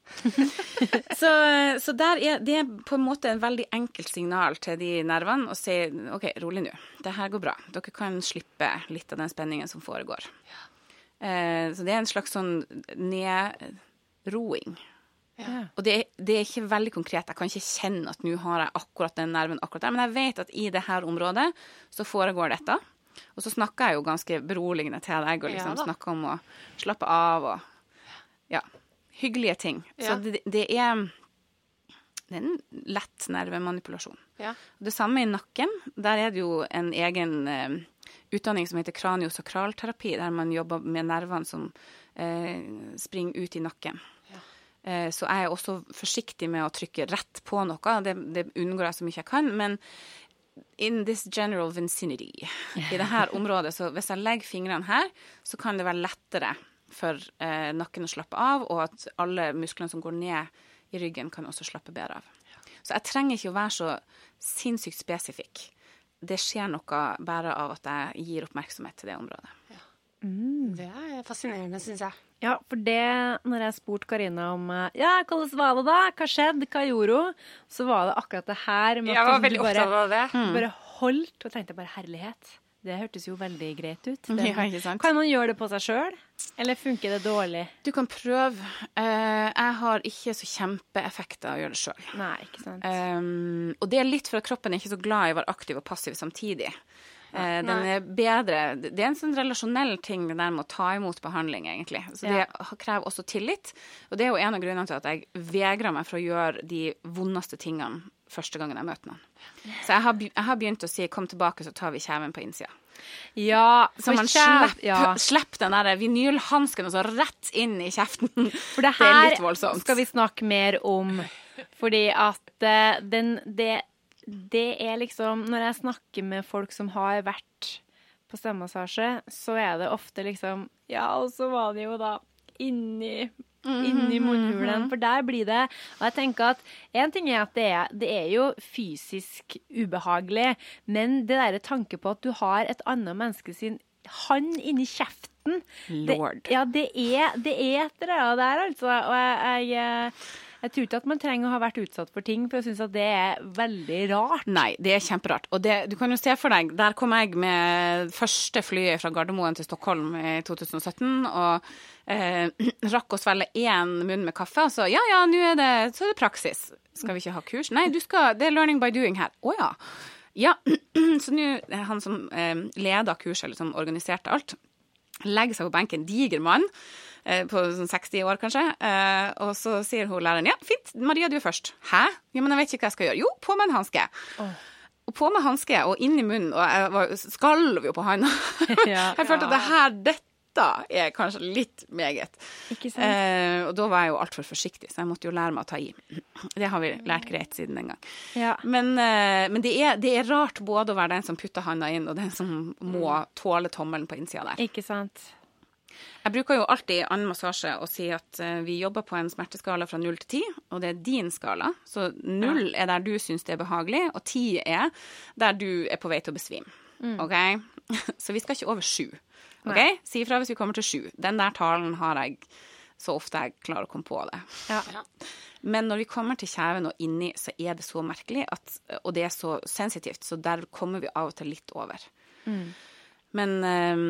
så, så der er det er på en måte en veldig enkelt signal til de nervene å si OK, rolig nå. Det her går bra. Dere kan slippe litt av den spenningen som foregår. Eh, så det er en slags sånn nedroing. Og det, det er ikke veldig konkret. Jeg kan ikke kjenne at nå har jeg akkurat den nerven akkurat der. Men jeg vet at i det her området så foregår dette. Og så snakker jeg jo ganske beroligende til deg og liksom Ja snakker om å slappe av og ja, hyggelige ting. Ja. Så det, det er det er en lett nervemanipulasjon. Ja. Det samme i nakken. Der er det jo en egen eh, utdanning som heter kraniosakralterapi, der man jobber med nervene som eh, springer ut i nakken. Eh, så jeg er også forsiktig med å trykke rett på noe. Det, det unngår jeg så mye jeg kan. Men in this general vicinity, i det her området, så hvis jeg legger fingrene her, så kan det være lettere for eh, nakken å slappe av, og at alle musklene som går ned i ryggen, kan også slappe bedre av. Så jeg trenger ikke å være så sinnssykt spesifikk. Det skjer noe bare av at jeg gir oppmerksomhet til det området. Det er fascinerende, syns jeg. Ja, for det, når jeg spurte Karina om eh, Ja, hvordan var det da? Hva skjedde? Hva gjorde hun? Så var det akkurat det her med Jeg var veldig bare, opptatt av det. du bare holdt, og tenkte bare herlighet. Det hørtes jo veldig greit ut. Det, Ja, ikke sant? Kan man gjøre det på seg sjøl, eller funker det dårlig? Du kan prøve. Uh, jeg har ikke så kjempeeffekter av å gjøre det sjøl. Um, og det er litt for at kroppen er ikke så glad i å være aktiv og passiv samtidig. Eh, den er bedre Det er en sånn relasjonell ting det der med å ta imot behandling, egentlig. Så det Ja. krever også tillit. Og det er jo en av grunnene til at jeg vegrer meg for å gjøre de vondeste tingene første gangen jeg møter noen. Så jeg har, jeg har begynt å si 'kom tilbake, så tar vi kjeven på innsida'. ja, Så man slipper ja. slipp den der vinylhansken og så rett inn i kjeften. For det Det er her voldsomt. skal vi snakke mer om. Fordi at eh, den, det, det er liksom Når jeg snakker med folk som har vært på stemmemassasje, så er det ofte liksom Ja, og så var det jo da inni inni munnhulen, for der blir det Og jeg tenker at en ting er at det er, det er jo fysisk ubehagelig, men det derre tanke på at du har et annet menneske sin hånd inni kjeften Lord. Det, ja, det er, det er et eller annet der, altså. Og jeg, jeg, jeg tror ikke at man trenger å ha vært utsatt for ting for å synes at det er veldig rart. Nei, det er kjemperart. Og det, du kan jo se for deg, der kom jeg med første flyet fra Gardermoen til Stockholm i 2017, og eh, rakk å svelge én munn med kaffe, og så ja ja, nå er det, så er det praksis. Skal vi ikke ha kurs? Nei, du skal, det er learning by doing her. Å ja. Ja, så nå han som eh, leda kurset, eller som organiserte alt, legger seg på benken, diger mann, på sånn 60 år kanskje, eh, og så sier hun læreren ja, fint, Maria du er først. Hæ? Ja, men jeg vet ikke hva jeg skal gjøre. Jo, på med en hanske. Og på med hanske og inn i munnen, og jeg var, skalv jo på handa. Ja. jeg følte at det her, dette er kanskje litt meget. Ikke sant? Eh, og da var jeg jo altfor forsiktig, så jeg måtte jo lære meg å ta i. Det har vi lært greit siden den gang. Ja. Men, eh, men det, er, det er rart både å være den som putter handa inn, og den som må tåle tommelen på innsida der. Ikke sant? Jeg bruker jo alltid i annen massasje å si at eh, vi jobber på en smerteskala fra null til ti, og det er din skala. Så null er der du syns det er behagelig, og ti er der du er på vei til å besvime. OK? Så vi skal ikke over sju. OK? Si ifra hvis vi kommer til sju. Den der talen har jeg så ofte jeg klarer å komme på det. Ja. Men når vi kommer til kjeven og inni, så er det så merkelig, at, og det er så sensitivt, så der kommer vi av og til litt over. Men eh,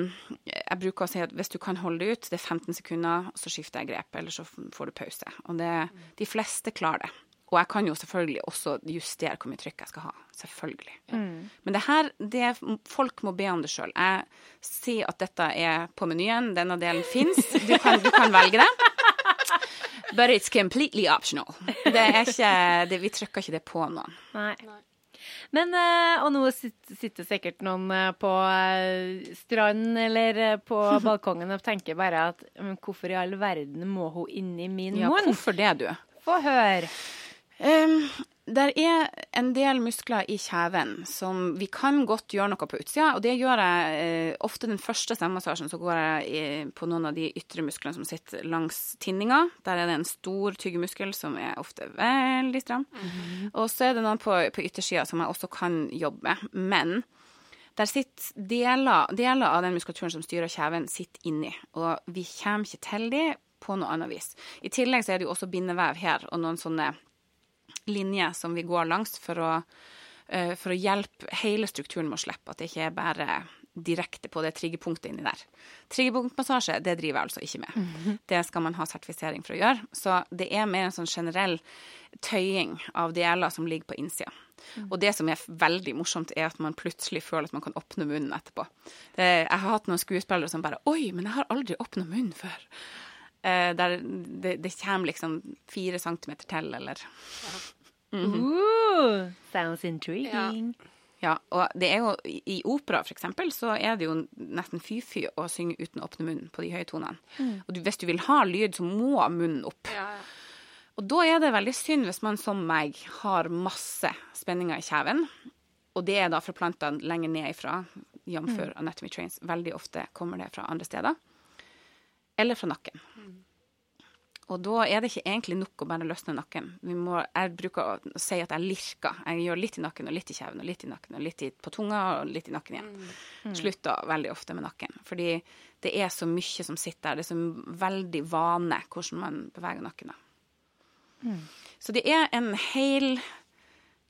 jeg bruker å si at hvis du kan holde det ut, det er 15 sekunder, så skifter jeg grep, eller så får du pause. Og det, de fleste klarer det. Og jeg kan jo selvfølgelig også justere hvor mye trykk jeg skal ha. Selvfølgelig. Men det her, det, folk må be om det sjøl. Jeg sier at dette er på menyen, denne delen fins. Du, kan- du kan velge det. But it's completely optional. Det er ikke, det, vi trykker ikke det på noen. Nei. Men, eh, og nå sitter sikkert noen eh, på eh, stranden eller på balkongen og tenker bare at hvorfor i all verden må hun inn i min munn? Ja, hvorfor det, du? Få høre. Um, der er en del muskler i kjeven som vi kan godt gjøre noe på utsida, og det gjør jeg eh, ofte den første stemmemassasjen. Så går jeg i, på noen av de ytre musklene som sitter langs tinninga. Der er det en stor tyggemuskel som er ofte veldig stram. Og så er det noen på, på yttersida som jeg også kan jobbe med. Men der sitter deler, deler av den muskulaturen som styrer kjeven, sitter inni. Og vi kommer ikke til de på noe annet vis. I tillegg så er det jo også bindevev her, og noen sånne linjer som vi går langs for å, eh, for å hjelpe hele strukturen med å slippe. At det ikke er bare direkte på det triggerpunktet inni der. Triggerpunktmassasje, det driver jeg altså ikke med. Det skal man ha sertifisering for å gjøre. Så det er mer en sånn generell tøying av deler som ligger på innsida. Og det som er veldig morsomt, er at man plutselig føler at man kan åpne munnen etterpå. Det, jeg har hatt noen skuespillere som bare Oi, men jeg har aldri åpna munnen før. Eh, der det, det kommer liksom fire centimeter til, eller Ooh, sounds intriguing. Ja, og det er jo i opera, for eksempel, så er det jo nesten fy-fy å synge uten å åpne munnen på de høye tonene. Og du, hvis du vil ha lyd, så må munnen opp. Og da er det veldig synd hvis man som meg har masse spenninger i kjeven, og det er da fra plantene lenger ned ifra, jf. Anatomy Trains. Veldig ofte kommer det fra andre steder. Eller fra nakken. Og da er det ikke egentlig nok å bare løsne nakken. Vi må, jeg bruker å si at jeg lirker. Jeg gjør litt i nakken og litt i kjeven og litt i nakken og litt i, på tunga og litt i nakken igjen. Slutter veldig ofte med nakken. Fordi det er så mye som sitter der. Det er så veldig vane hvordan man beveger nakken. Mm. Så det er en hel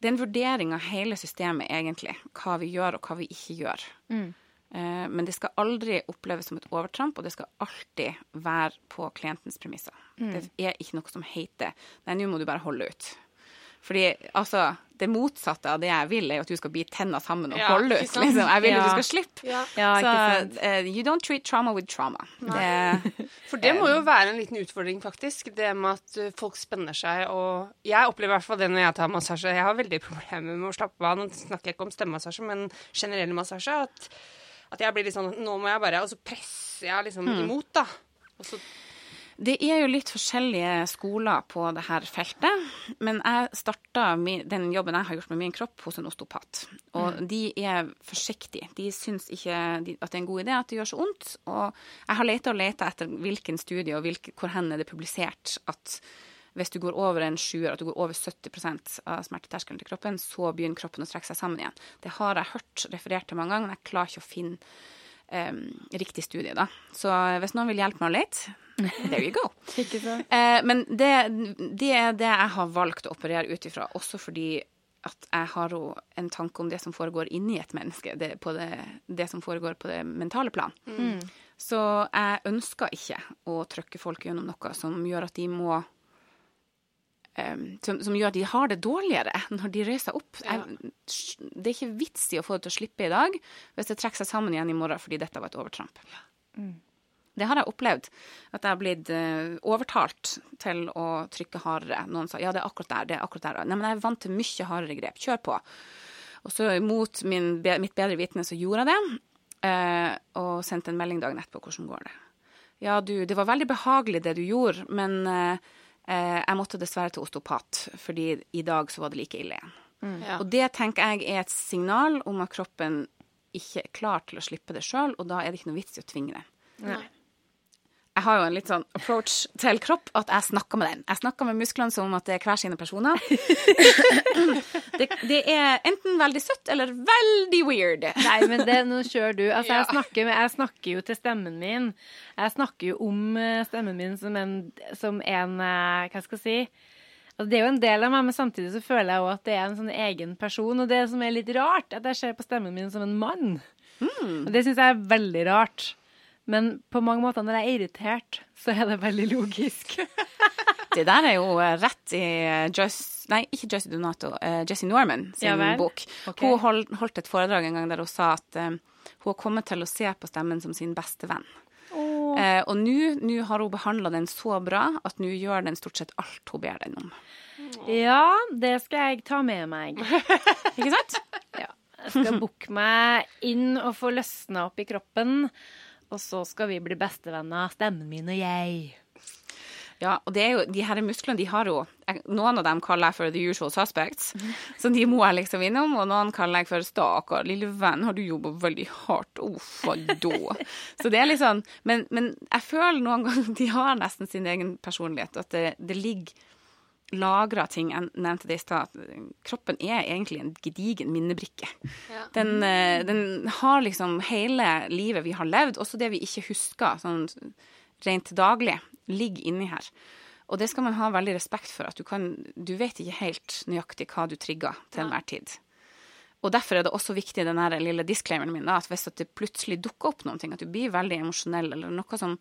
Det er en vurdering av hele systemet, egentlig. Hva vi gjør, og hva vi ikke gjør. Eh, Men det skal aldri oppleves som et overtramp, og det skal alltid være på klientens premisser. Det er ikke noe som heter Nei, nå må du bare holde ut. Fordi altså, det motsatte av det jeg vil, er jo at du skal bite tenna sammen og Ja, holde ut. Liksom. Jeg vil Ja. at du skal slippe. Ja. Ja, Så eh, you don't treat trauma with trauma. Det, For det må jo være en liten utfordring, faktisk. Det med at uh, folk spenner seg og Jeg opplever i hvert fall det når jeg tar massasje. Jeg har veldig problemer med å slappe av. Nå snakker jeg ikke om stemmemassasje, men generell massasje. At, at jeg blir litt sånn Nå må jeg bare Og så presser jeg liksom imot, da. Og så Det er jo litt forskjellige skoler på det her feltet, men jeg starta den jobben jeg har gjort med min kropp, hos en osteopat. Og de er forsiktige. De syns ikke at det er en god idé at det gjør så vondt. Og jeg har leita og leita etter hvilken studie og hvilke, hvor hen er det publisert at hvis du går over en sjuer, at du går over 70% av smerteterskelen til kroppen, så begynner kroppen å trekke seg sammen igjen. Det har jeg hørt referert til mange ganger, men jeg klarer ikke å finne um, riktig studie, da. Så hvis noen vil hjelpe meg litt, there you go. uh, men det, det, er det jeg har valgt å operere ut ifra, også fordi at jeg har jo en tanke om det som foregår inni et menneske, det, det, det som foregår på det mentale plan. Mm. Så jeg ønsker ikke å trykke folk gjennom noe som gjør at de må som, som, gjør at de har det dårligere når de reiser opp. Ja. Jeg, det er ikke vits i å få det til å slippe i dag hvis det trekker seg sammen igjen i morgen fordi dette var et overtramp. Ja. Mm. Det har jeg opplevd. At jeg har blitt uh, overtalt til å trykke hardere. Noen sa ja, det er akkurat der, det er akkurat der. Nei, men jeg er vant til mye hardere grep. Kjør på. Og så mot min, mitt bedre vitne så gjorde jeg det. Uh, og sendte en melding dagen etterpå. Hvordan går det? Ja, du, det var veldig behagelig det du gjorde, men uh, Eh, jeg måtte dessverre til osteopat, fordi i dag så var det like ille igjen. Mm. Ja. Og det tenker jeg er et signal om at kroppen ikke er klar til å slippe det sjøl, og da er det ikke noe vits i å tvinge det. Nei jeg har jo en litt sånn approach til kropp at jeg snakker med den. Jeg snakker med musklene som om at det er hver sine personer. det, det, er enten veldig søtt eller veldig weird. Nei, men det, nå kjører du. Altså, jeg, snakker, jeg, snakker, jo til stemmen min. Jeg snakker jo om eh, stemmen min som en, som en eh, Hva skal jeg si? Altså, det er jo en del av meg, men samtidig så føler jeg jo at det er en sånn egen person. Og det som er litt rart, at jeg ser på stemmen min som en mann. Mm. Og det syns jeg er veldig rart. Men på mange måter når jeg er irritert, så er det veldig logisk. det der er jo eh, rett i eh, Joyce Nei, ikke Joyce Donato. Uh, Jessie Norman sin ja, bok. Okay. Hun hold, holdt et foredrag en gang der hun sa at um, hun har kommet til å se på stemmen som sin beste venn. Oh. Uh, og nå har hun behandla den så bra at nå gjør den stort sett alt hun ber den om. Ja, det skal jeg ta med meg. ikke sant? Ja. Jeg skal booke meg inn og få løsna opp i kroppen. Og så skal vi bli bestevenner, stemmen min og jeg. Ja, og det er jo, de her musklene de har jo Noen av dem kaller jeg for the usual suspects, så de må jeg liksom innom. Og noen kaller jeg for stakkar lille venn, har du jobba veldig hardt? Uff, a da? Så det er litt sånn men, men, jeg føler noen ganger de har nesten sin egen personlighet, at det, det ligger lagra ting. Jeg nevnte det i stad. Kroppen er egentlig en gedigen minnebrikke. Ja. Den, eh, den, har liksom hele livet vi har levd, også det vi ikke husker sånn rent daglig, ligger inni her. Og det skal man ha veldig respekt for. At du kan Du vet ikke helt nøyaktig hva du trigger til enhver tid. Og derfor er det også viktig, den lille disclaimeren min, da, at hvis det plutselig dukker opp noen ting, at du blir veldig emosjonell, eller noe som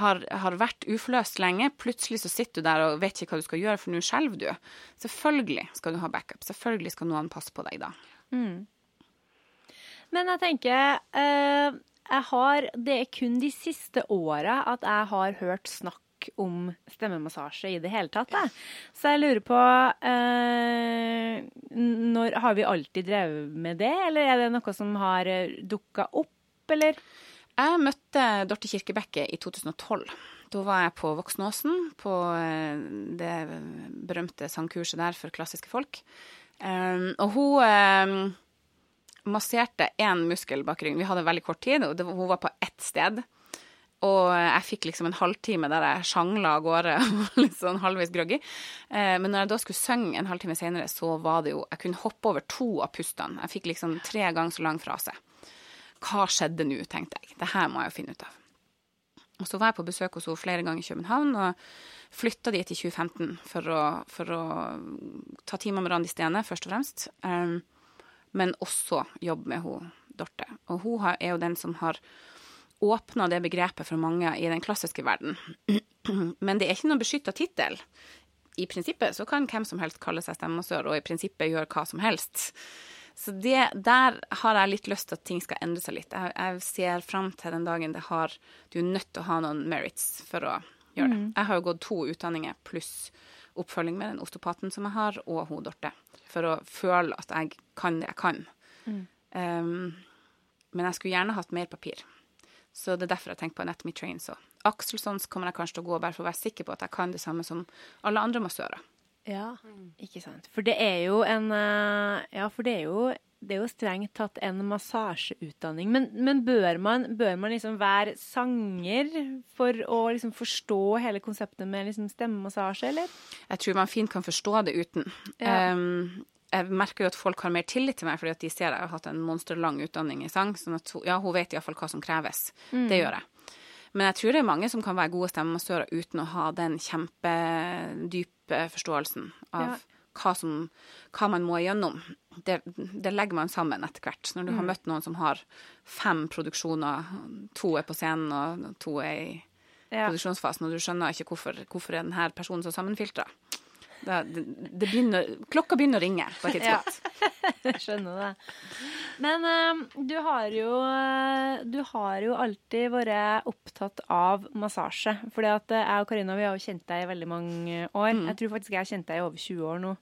har, har, vært uforløst lenge. Plutselig så sitter du der og vet ikke hva du skal gjøre, for nå skjelver du. Selvfølgelig skal du ha backup. Selvfølgelig skal noen passe på deg da. Mm. Men jeg tenker eh, jeg har, Det er kun de siste åra at jeg har hørt snakk om stemmemassasje i det hele tatt. Jeg. Så jeg lurer på eh, når, Har vi alltid drevet med det, eller er det noe som har eh, dukka opp, eller? Jeg møtte Dorte Kirkebekke i 2012. Da var jeg på Voksnåsen, på eh, det berømte sangkurset der for klassiske folk. Um, og hun um, masserte én muskel bak ryggen. Vi hadde veldig kort tid, og hun var på ett sted. Og jeg fikk liksom en halvtime der jeg sjangla av gårde, litt sånn halvveis groggy. Eh, men når jeg da skulle synge en halvtime senere, så var det jo Jeg kunne hoppe over to av pustene. Jeg fikk liksom tre ganger så lang frase. Hva skjedde nå, tenkte jeg. Det her må jeg jo finne ut av. Og så var jeg på besøk hos henne flere ganger i København, og flytta dit i 2015 for å, for å ta timer med Randi Stene, først og fremst. Um, men også jobbe med hun Dorte. Og hun er jo den som har åpna det begrepet for mange i den klassiske verden. Men det er ikke noen beskytta tittel. I prinsippet så kan hvem som helst kalle seg stemmasør og i prinsippet gjøre hva som helst. Så det, der har jeg litt lyst til at ting skal endre seg litt. Jeg, jeg ser fram til den dagen det har Du er nødt til å ha noen merits for å gjøre det. Mm. Jeg har jo gått to utdanninger pluss oppfølging med den osteopaten som jeg har, og hun Dorte, for å føle at jeg kan det jeg kan. Mm. Um, men jeg skulle gjerne hatt mer papir. Så det er derfor jeg tenker på Anatomy Trains Så Axelsons kommer jeg kanskje til å gå bare for å være sikker på at jeg kan det samme som alle andre massører. Ja, ikke sant. For det er jo en eh, Ja, for det er jo, det er jo strengt tatt en massasjeutdanning. Men, men bør, man, bør man liksom være sanger for å liksom forstå hele konseptet med liksom stemmemassasje, eller? Jeg tror man fint kan forstå det uten. Ja. Um, jeg merker jo at folk har mer tillit til meg fordi at de ser jeg har hatt en monsterlang utdanning i sang. sånn at hun, ja, hun vet iallfall hva som kreves. Det gjør jeg. Men jeg tror det er mange som kan være gode stemmemassører uten å ha den kjempedype forståelsen av Ja. hva, som, hva man må igjennom. Det, det legger man sammen etter hvert. Når du har møtt noen som har fem produksjoner, to er på scenen og to er i Ja. produksjonsfasen, og du skjønner ikke hvorfor, hvorfor er denne personen så sammenfiltra. Det, det, begynner, klokka begynner å ringe på et tidspunkt. Jeg skjønner det. Men eh, du har jo eh, Du har jo alltid vært opptatt av massasje. Fordi at eh, jeg og Karina vi har jo kjent deg i veldig mange år. Mm. Jeg tror faktisk jeg har kjent deg i over 20 år nå.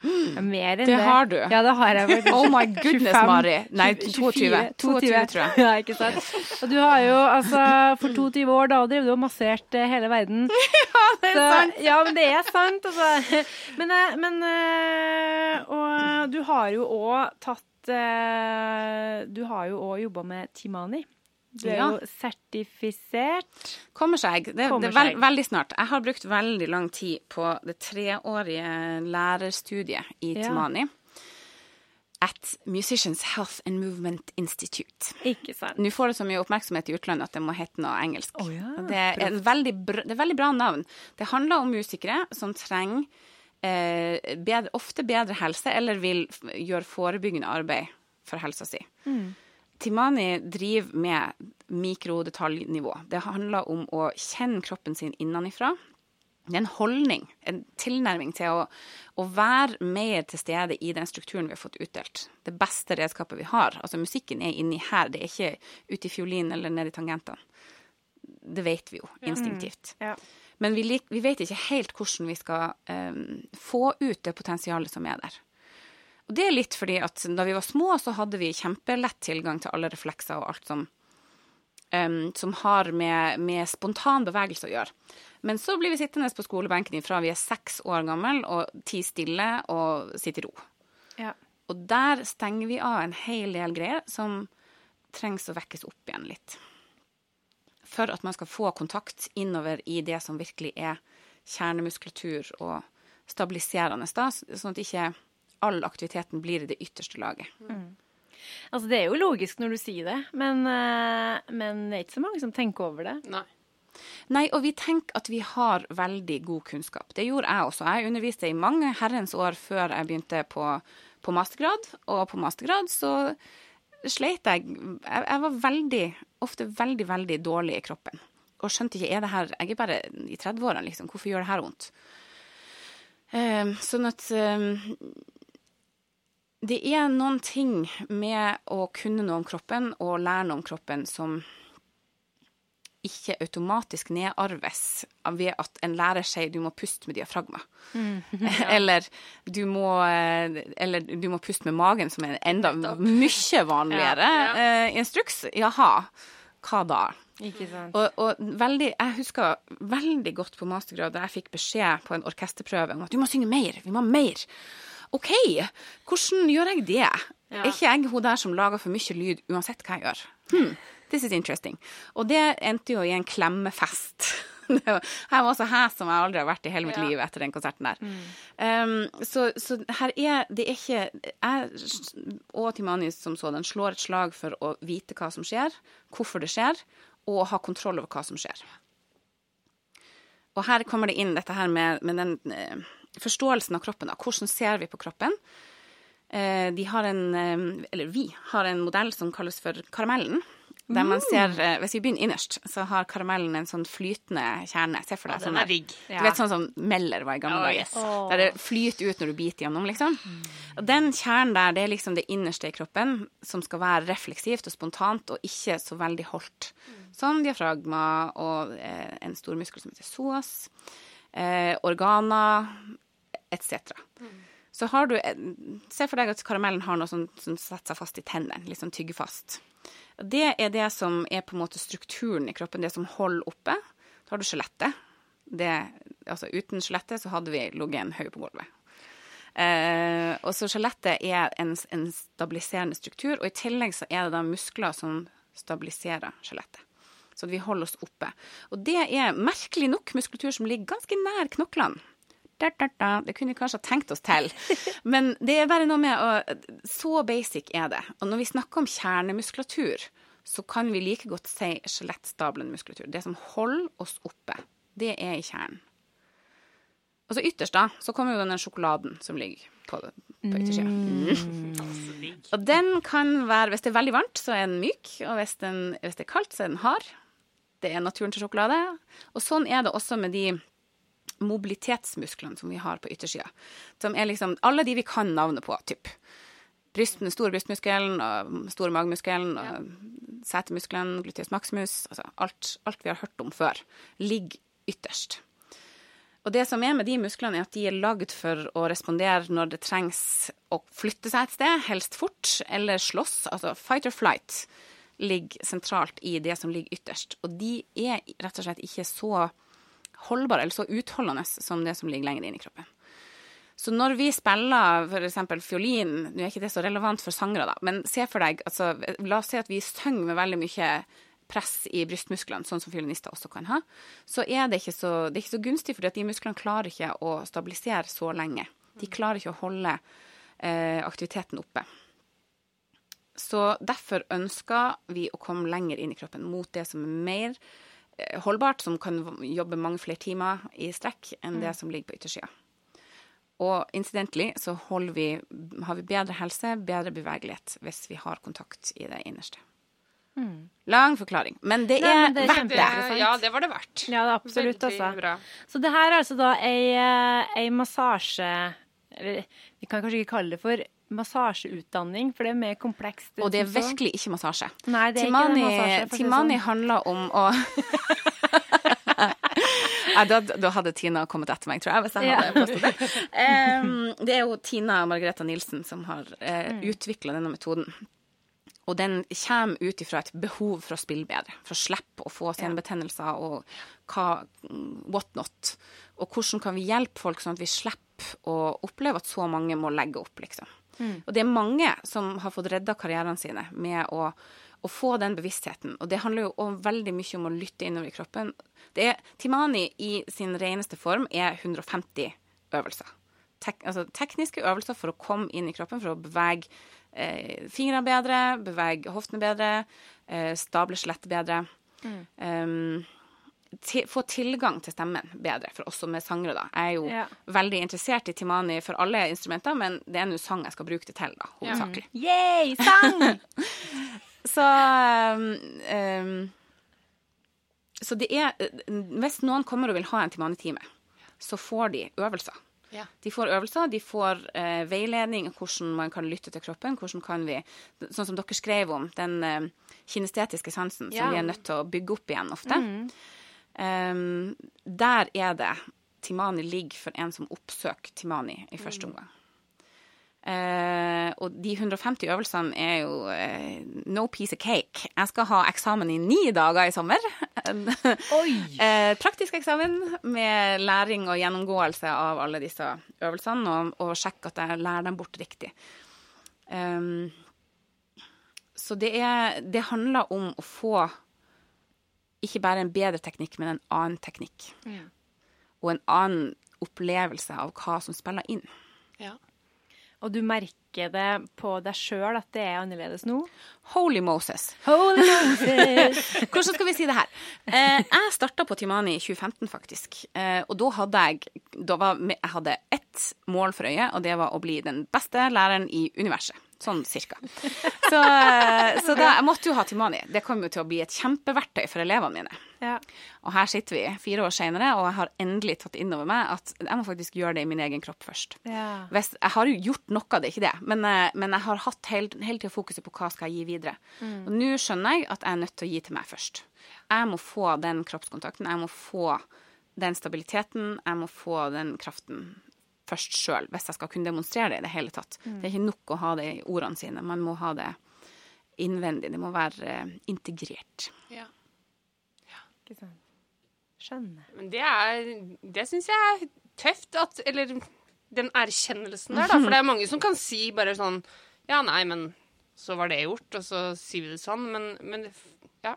Mer enn det. Det har du. Ja, det har jeg faktisk. Oh my goodness, 25, Mari. Nei, 24, 22. 22, tror jeg. Ja, ikke sant. Og du har jo altså For 22 år da drev du og masserte eh, hele verden. Ja, det er Så, sant. ja, men det er sant, altså. Men, eh, men eh, Og du har jo òg tatt eh, Du har jo òg jobba med Timani. Du er Ja. jo sertifisert. Kommer seg. Det, Kommer det er veld, seg. veldig snart. Jeg har brukt veldig lang tid på det treårige lærerstudiet i Ja. Timani. At Musicians Health and Movement Institute. Ikke sant? Nå får det så mye oppmerksomhet i utlandet at det må hete noe engelsk. Oh, ja, det, er veldig det er veldig bra navn. Det handler om musikere som trenger eh, bedre, ofte bedre helse, eller vil gjøre forebyggende arbeid for helsa si. Timani driver med mikrodetaljnivå. Det handler om å kjenne kroppen sin innenifra. Det er en holdning, en tilnærming til å, å være mer til stede i den strukturen vi har fått utdelt. Det beste redskapet vi har. Altså Musikken er inni her, det er ikke ute i fiolinen eller nede i tangentene. Det vet vi jo instinktivt. Ja. Men vi, vi vet ikke helt hvordan vi skal um, få ut det potensialet som er der. Og det er litt fordi at da vi var små, så hadde vi kjempelett tilgang til alle reflekser og alt som, um, som har med, med spontan bevegelse å gjøre. Men så blir vi sittende på skolebenken fra vi er seks år gammel og ti stille og sitter i ro. Ja. Og der stenger vi av en hel del greier som trengs å vekkes opp igjen litt. For at man skal få kontakt innover i det som virkelig er kjernemuskulatur og stabiliserende, da, sånn at ikke all aktiviteten blir i det ytterste laget. Altså, det er jo logisk når du sier det, men, eh, men det er ikke så mange som tenker over det. Nei. Nei, og vi tenker at vi har veldig god kunnskap. Det gjorde jeg også. Jeg underviste i mange herrens år før jeg begynte på, på mastergrad, og på mastergrad så sleit jeg Jeg, jeg var veldig, ofte veldig, veldig dårlig i kroppen. Og skjønte ikke er det her Jeg er bare i 30-årene, liksom. Hvorfor gjør det her vondt? Um, sånn at eh, Det er noen ting med å kunne noe om kroppen og lære noe om kroppen som ikke automatisk nedarves ved at en lærer sier du må puste med diafragma. eller, du må, eh, eller du må puste med magen, som er en enda mye vanligere eh, instruks. Jaha, hva da? Ikke sant? Og, og veldig, jeg husker veldig godt på mastergrad da jeg fikk beskjed på en orkesterprøve om at du må synge mer, vi må ha mer. OK, hvordan gjør jeg det? Er ikke jeg hun der som lager for mye lyd uansett hva jeg gjør? Hmm, this is interesting. Og det endte jo i en klemmefest. Jeg var- så hes som jeg aldri har vært i hele mitt liv etter den konserten der. Um, så, så her er det er ikke Jeg og Timani som sådan slår et slag for å vite hva som skjer, hvorfor det skjer, og ha kontroll over hva som skjer. Og her kommer det inn dette her med, med den eh, forståelsen av kroppen. Da. Hvordan ser vi på kroppen? Eh, de har en, eh, eller vi har en modell som kalles for karamellen. Der man ser, eh, Hvis vi begynner innerst, så har karamellen en sånn flytende kjerne. Se for deg sånn der- Du vet sånn som Meller var i gamle Oh, dager. yes. Der det flyter ut når du biter gjennom, liksom. Og den kjernen der, det er liksom det innerste i kroppen, som skal være refleksivt og spontant, og ikke så veldig holdt. Som diafragma og eh, en stor muskel som heter psoas, eh, organer, etc. Så har du Se for deg at karamellen har noe som, som setter seg fast i tennene, litt sånn tyggefast. Det er det som er på en måte strukturen i kroppen, det som holder oppe. Så har du skjelettet. Altså uten skjelettet så hadde vi ligget en haug på gulvet. Eh, og så skjelettet er en, en stabiliserende struktur, og i tillegg så er det da muskler som stabiliserer skjelettet. Så at vi holder oss oppe. Og det er merkelig nok muskulatur som ligger ganske nær knoklene. Det kunne vi kanskje ha tenkt oss til. Men det er bare noe med å Så basic er det. Og når vi snakker om kjernemuskulatur, så kan vi like godt si skjelettstablende muskulatur. Det som holder oss oppe. Det er i kjernen. Og så ytterst, da, så kommer jo denne sjokoladen som ligger på, på yttersida. Mm. Og den kan være Hvis det er veldig varmt, så er den myk. Og hvis, den, hvis det er kaldt, så er den hard. Det er naturen til sjokolade. Og sånn er det også med de mobilitetsmusklene som vi har på yttersida. Som er liksom alle de vi kan navnet på, typ. Bryst, den store brystmuskelen, og store magemuskelen, og setemuskelen, gluteus maximus. Altså alt, alt vi har hørt om før, ligger ytterst. Og det som er med de musklene, er at de er lagd for å respondere når det trengs å flytte seg et sted, helst fort, eller slåss. Altså fight or flight ligger sentralt i det som ligger ytterst. Og de er rett og slett ikke så holdbare eller så utholdende som det som ligger lenger inn i kroppen. Så når vi spiller f.eks. fiolin, nå er ikke det så relevant for sangere, da, men se for deg, altså, la oss si at vi synger med veldig mye press i brystmusklene, sånn som fiolinister også kan ha, så er det ikke så, det ikke så gunstig, fordi de musklene klarer ikke å stabilisere så lenge. De klarer ikke å holde eh, aktiviteten oppe. Så derfor ønsker vi å komme lenger inn i kroppen, mot det som er mer eh, holdbart, som kan jobbe mange flere timer i strekk enn det som ligger på yttersida. Og incidentally så vi, har vi bedre helse, bedre bevegelighet, hvis vi har kontakt i det innerste. Lang forklaring. Men det Nei, er men det er verdt Det, ja, det var det verdt. Ja, det er absolutt, altså. Så det her er altså da ei, eh, ei massasje Eller vi kan kanskje ikke kalle det for massasjeutdanning, for det er mer komplekst. Og det er virkelig ikke massasje. Nei, det er Timani, ikke massasje. Timani sånn. handler om å Nei, da, da hadde Tina kommet etter meg, tror jeg, hvis jeg hadde påstått det. Um, det er jo Tina Margareta Nilsen som har uh, Mm. utvikla denne metoden. Og den kommer ut ifra et behov for å spille bedre, for å slippe å få senebetennelser og hva, what not. Og hvordan kan vi hjelpe folk sånn at vi slipper å oppleve at så mange må legge opp, liksom. Og det er mange som har fått redda karrierene sine med å, å få den bevisstheten. Og det handler jo om veldig mye om å lytte innover i kroppen. Det er, Timani i sin reneste form er 150 øvelser. Tek, altså tekniske øvelser for å komme inn i kroppen, for å bevege eh, fingrene bedre, bevege hoftene bedre, eh, stable skjelettet bedre. Um, få tilgang til stemmen bedre, for oss som er sangere, da. Jeg er jo Ja. veldig interessert i Timani for alle instrumenter, men det er nå sang jeg skal bruke det til, da, hovedsakelig. Yay, sang! Så um, um, Så det er Hvis noen kommer og vil ha en Timani-time, så får de øvelser. Ja. De får øvelser, de får uh, veiledning om hvordan man kan lytte til kroppen. Hvordan kan vi, Sånn som dere skrev om, den uh, kinestetiske sansen som vi er nødt til å bygge opp igjen ofte. Um, der er det Timani ligger for en som oppsøker Timani i første omgang. Uh, og de 150 øvelsene er jo uh, no piece of cake. Jeg skal ha eksamen i ni dager i sommer. Eh, praktisk eksamen med læring og gjennomgåelse av alle disse øvelsene, og, og sjekke at jeg lærer dem bort riktig. Um, så det, er, det handler om å få ikke bare en bedre teknikk, men en annen teknikk. Og en annen opplevelse av hva som spiller inn. Ja. Og du merker det på deg sjøl at det er annerledes nå? Holy Moses. Holy Moses! Hvordan skal vi si det her? Eh, jeg starta på Timani i 2015, faktisk. Eh, og da hadde jeg da var, Jeg hadde ett mål for øye, og det var å bli den beste læreren i universet. Sånn cirka. Så, så da, jeg måtte jo ha Timani. Det kom jo til å bli et kjempeverktøy for elevene mine. Ja. Og her sitter vi fire år senere, og jeg har endelig tatt inn over meg at jeg må faktisk gjøre det i min egen kropp først. Ja. Jeg har jo gjort noe, av det ikke det, men, eh, men jeg har hatt hele, hele tida fokuset på hva skal jeg gi videre. Og nå skjønner jeg at jeg er nødt til å gi til meg først. Jeg må få den kroppskontakten, jeg må få den stabiliteten, jeg må få den kraften først sjøl, hvis jeg skal kunne demonstrere det i det hele tatt. Det er ikke nok å ha det i ordene sine, man må ha det innvendig. Det må være integrert. integrert. Ja. Ikke sant. Skjønner. Men det er Det syns jeg er tøft at Eller den erkjennelsen der, da. For det er mange som kan si bare sånn Ja, nei, men så var det gjort, og så sier vi det sånn. Men, men ja.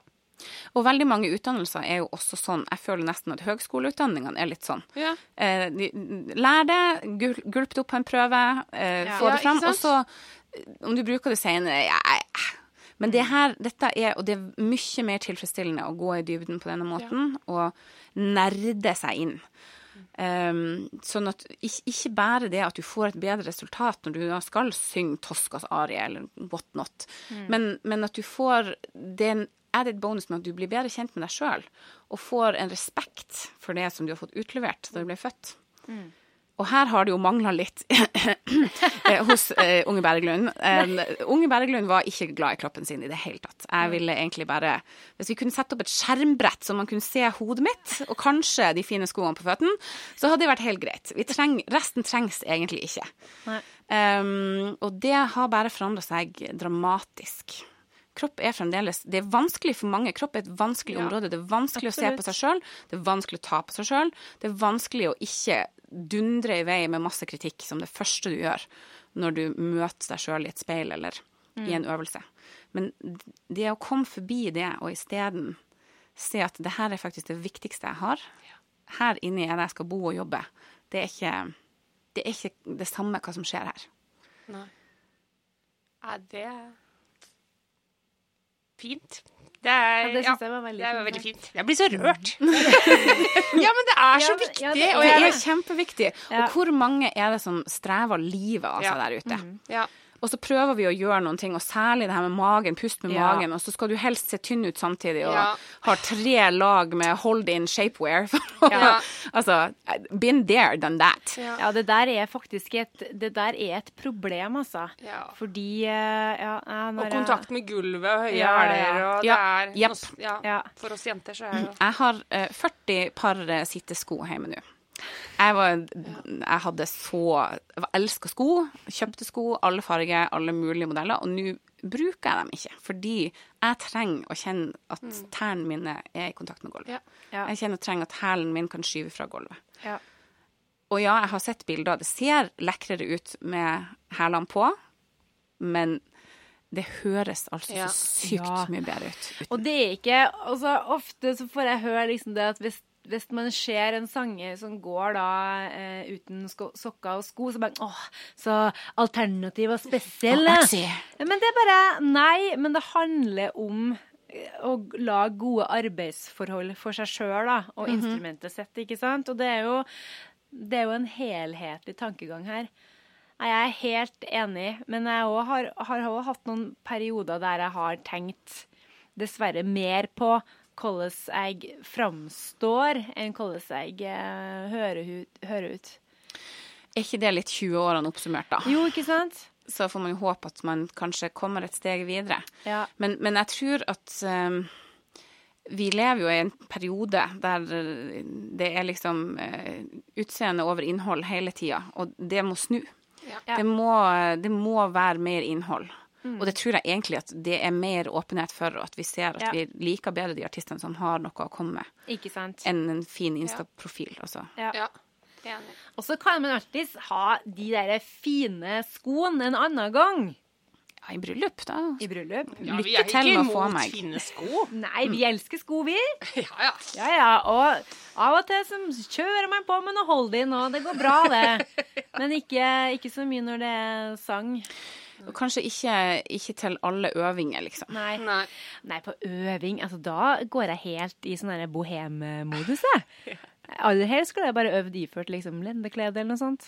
Og veldig mange utdannelser er jo også sånn. Jeg føler nesten at høgskoleutdanningene er litt sånn. ja. Eh, de, lær det, gul, gulp det opp på en prøve, eh, Ja. få det fram, og så om du bruker det senere ja. Men det her, dette er, og det er mye mer tilfredsstillende å gå i dybden på denne måten, og nerde seg inn. Um, sånn at ikke, ikke bare det at du får et bedre resultat når du da skal synge Toscas arie eller what not, men, men at du får den added bonus med at du blir bedre kjent med deg sjøl, og får en respekt for det som du har fått utlevert da du ble født. Og her har det jo mangla litt eh, hos uh, Unge Berglund. Um, Unge Berglund var ikke glad i kroppen sin i det hele tatt. Jeg ville egentlig bare Hvis vi kunne sette opp et skjermbrett så man kunne se hodet mitt, og kanskje de fine skoene på føttene, så hadde det vært helt greit. Vi treng, resten trengs egentlig ikke. Um, og det har bare forandra seg dramatisk. Kropp er fremdeles Det er vanskelig for mange. Kropp er et vanskelig Ja. område. Det er vanskelig å se på seg sjøl. Det er vanskelig å ta på seg sjøl. Det er vanskelig å ikke dundre i vei med masse kritikk som det første du gjør når du møter deg sjøl i et speil eller i en øvelse. Men det å komme forbi det og isteden se at det her er faktisk det viktigste jeg har. Her inne er det jeg skal bo og jobbe. Det er ikke det, er ikke det samme hva som skjer her. Nei. Er det fint? Det er, Ja, det synes jeg var veldig fint veldig fint. Jeg blir så rørt. ja, men det er så viktig. ja, det er Det er kjempeviktig. Og hvor mange er det som strever livet av seg Ja. der ute? ja. Og så prøver vi å gjøre noen ting, og særlig det her med magen, pust med Ja. magen, og så skal du helst se tynn ut samtidig, og Ja. har tre lag med hold in shapewear. Ja. altså, been there, done that. Ja. Ja, det der er faktisk et, det der er et problem, altså. Ja. Fordi eh, ja, når Og kontakt med gulvet og høye Ja, ja, ja. hæler, og det Ja, er yep. noe-. For oss jenter så er det jo Jeg har uh, 40 par eh, sittesko hjemme nå. Jeg, var, jeg hadde så Jeg elska sko. Kjøpte sko, alle farger, alle mulige modeller. Og nå bruker jeg dem ikke, fordi jeg trenger å kjenne at tærne mine er i kontakt med gulvet. Ja. Ja. Jeg kjenner og trenger at hælen min kan skyve fra gulvet. ja. Og ja, jeg har sett bilder. Det ser lekrere ut med hælene på, men det høres altså Ja. så sykt Ja. mye bedre ut. uten. Og det er ikke altså, Ofte så får jeg høre liksom det at hvis, hvis man ser en sanger som går da eh, uten sokker og sko, så bare åh, så alternativ og spesiell. Men det er bare Nei, men det handler om eh, å lage gode arbeidsforhold for seg sjøl og instrumentet sitt, ikke sant? Og det er jo det er jo en helhetlig tankegang her. Jeg er helt enig, men jeg også har, har også hatt noen perioder der jeg har tenkt dessverre mer på hvordan jeg framstår, enn hvordan jeg eh, hører, ut, hører ut. Er ikke det litt 20-årene oppsummert, da? Jo, ikke sant? Så får man jo håpe at man kanskje kommer et steg videre. Ja. Men, men jeg tror at um, vi lever jo i en periode der det er liksom uh, utseende over innhold hele tida, og det må snu. Ja. Det, må, det må være mer innhold. Og det tror jeg egentlig at det er mer åpenhet for, og at vi ser at Ja. vi liker bedre de artistene som har noe å komme med, Ikke sant? enn en fin Insta-profil. Altså. Ja. Ja. Enig. Og så kan man alltids ha de der fine skoene en annen gang Ja, I bryllup, da. i bryllup. Ja, vi Lykke er til ikke med å få imot fine sko. Nei, vi elsker sko, vi. Ja, ja. Ja, ja. Og av og til så kjører man på med noe hold-in, og det går bra, det. Men ikke, ikke så mye når det er sang. Og kanskje ikke, ikke til alle øvinger, liksom. Nei. Nei. Nei, på øving Altså, da går jeg helt i sånn derre bohem-modus, jeg. Aller helst skulle jeg bare øvd iført liksom lendeklede eller noe sånt.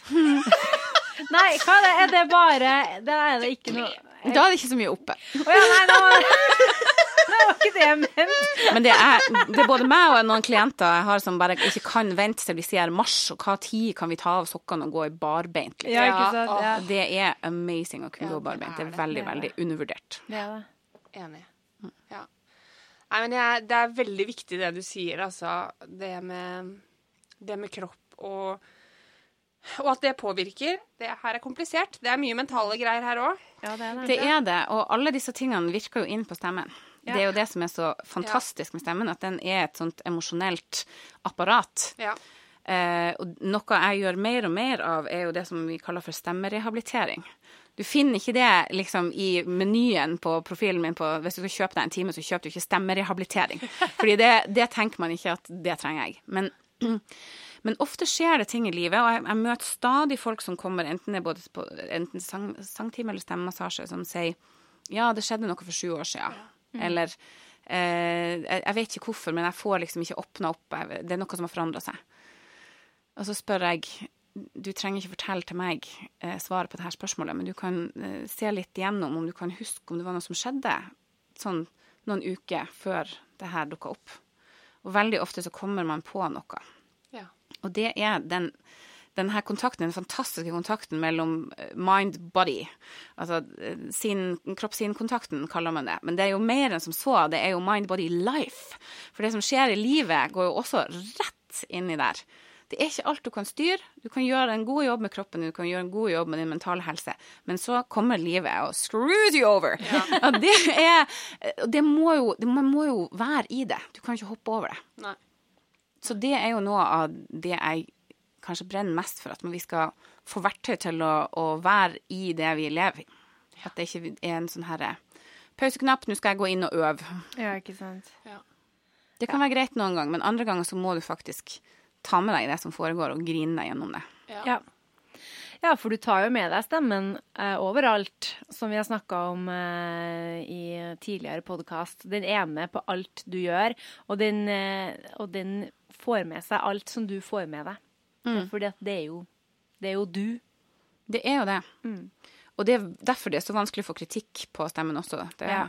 Nei, hva er det? Er det bare Da er det ikke noe jeg... Da er det ikke så mye oppe. ja, nei, nå... ikke det jeg mente. Men det er, det er både meg og noen klienter jeg har som bare ikke kan vente til vi ser mars, og hva tid kan vi ta av sokkene og gå i barbeint? Liksom. Ja, ikke sant? Ja. Det er amazing å kunne Ja, gå barbeint. Det det er er veldig, det er veldig undervurdert. Det er det. Enig. Ja. Nei, men jeg, det er veldig viktig det du sier, altså. Det med, det med kropp og Og at det påvirker. Det her er komplisert. Det er mye mentale greier her òg. Ja, det det, Det er det, og alle disse tingene virker jo inn på stemmen. Det er jo det som er så fantastisk med stemmen, at den er et sånt emosjonelt apparat. Ja. Eh, og noe jeg gjør mer og mer av, er jo det som vi kaller for stemmerehabilitering. Du finner ikke det liksom i menyen på profilen min på Hvis du skal kjøpe deg en time, så kjøper du ikke stemmerehabilitering. Fordi det, det tenker man ikke at det trenger jeg. Men, men ofte skjer det ting i livet, og jeg, jeg møter stadig folk som kommer, enten det er både på enten sang, sangtime eller stemmemassasje, som sier ja, det skjedde noe for sju år siden. Eller eh, jeg vet ikke hvorfor, men jeg får liksom ikke åpna opp. Det er noe som har forandra seg. Og så spør jeg du trenger ikke fortelle til meg eh, svaret på dette spørsmålet, men du kan eh, se litt igjennom om du kan huske om det var noe som skjedde sånn noen uker før det her dukka opp. Og veldig ofte så kommer man på noe. Ja. Og det er den, den her kontakten, den fantastiske kontakten mellom eh, mind-body. Altså eh, sin, kropp-sinn-kontakten, kaller man det. Men det er jo mer enn som så. Det er jo mind-body-life. For det som skjer i livet, går jo også rett inni der. Det er ikke alt du kan styre. Du kan gjøre en god jobb med kroppen du kan gjøre en god jobb med din mentale helse, men så kommer livet og screws you over. Ja. det er det må jo, det, Man må jo være i det. Du kan ikke hoppe over det. Nei. Så det er jo noe av det jeg kanskje brenner mest for, at vi skal få verktøy til å, å være i det vi lever i. At det ikke er en sånn herre pauseknapp, nå skal jeg gå inn og øve. Ja, ikke sant. Det kan være greit noen ganger, men andre ganger så må du faktisk ta med deg det som foregår, og grine deg gjennom det. Ja. ja, for du tar jo med deg stemmen eh, overalt, som vi har snakka om eh, i tidligere podkast. Den er med på alt du gjør, og den, eh, og den får med seg alt som du får med deg. Fordi For det er jo, det er jo du. Det er jo det. Mm. Og det er derfor det er så vanskelig å få kritikk på stemmen også. Det Ja.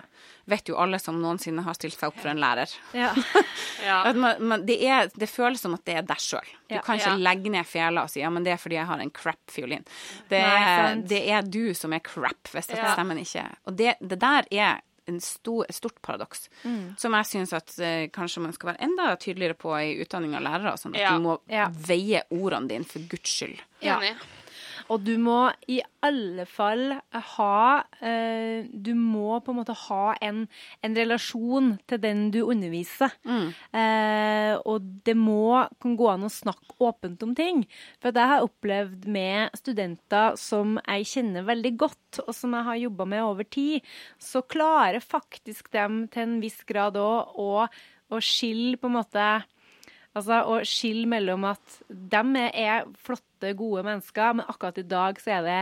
vet jo alle som noensinne har stilt seg opp for en lærer. Ja. Ja. At man, man, det, er, det føles som at det er deg sjøl. Du Ja. kan ikke Ja. legge ned fela og si ja, men det er fordi jeg har en crap fiolin. Det Nei, er, det er du som er crap, hvis stemmen ikke Og det, det der er en stor, et stort paradoks, Mm. som jeg syns at eh, kanskje man skal være enda tydeligere på i utdanning av lærere. Sånn at Ja. du må Ja. veie ordene dine for guds skyld. Ja. Enig. Og du må i alle fall ha eh, Du må på en måte ha en, en relasjon til den du underviser. Eh, og det må kan gå an å snakke åpent om ting. For jeg har opplevd med studenter som jeg kjenner veldig godt, og som jeg har jobba med over tid, så klarer faktisk dem til en viss grad òg å, å skille på en måte Altså å skille mellom at de er flotte, gode mennesker, men akkurat i dag så er det,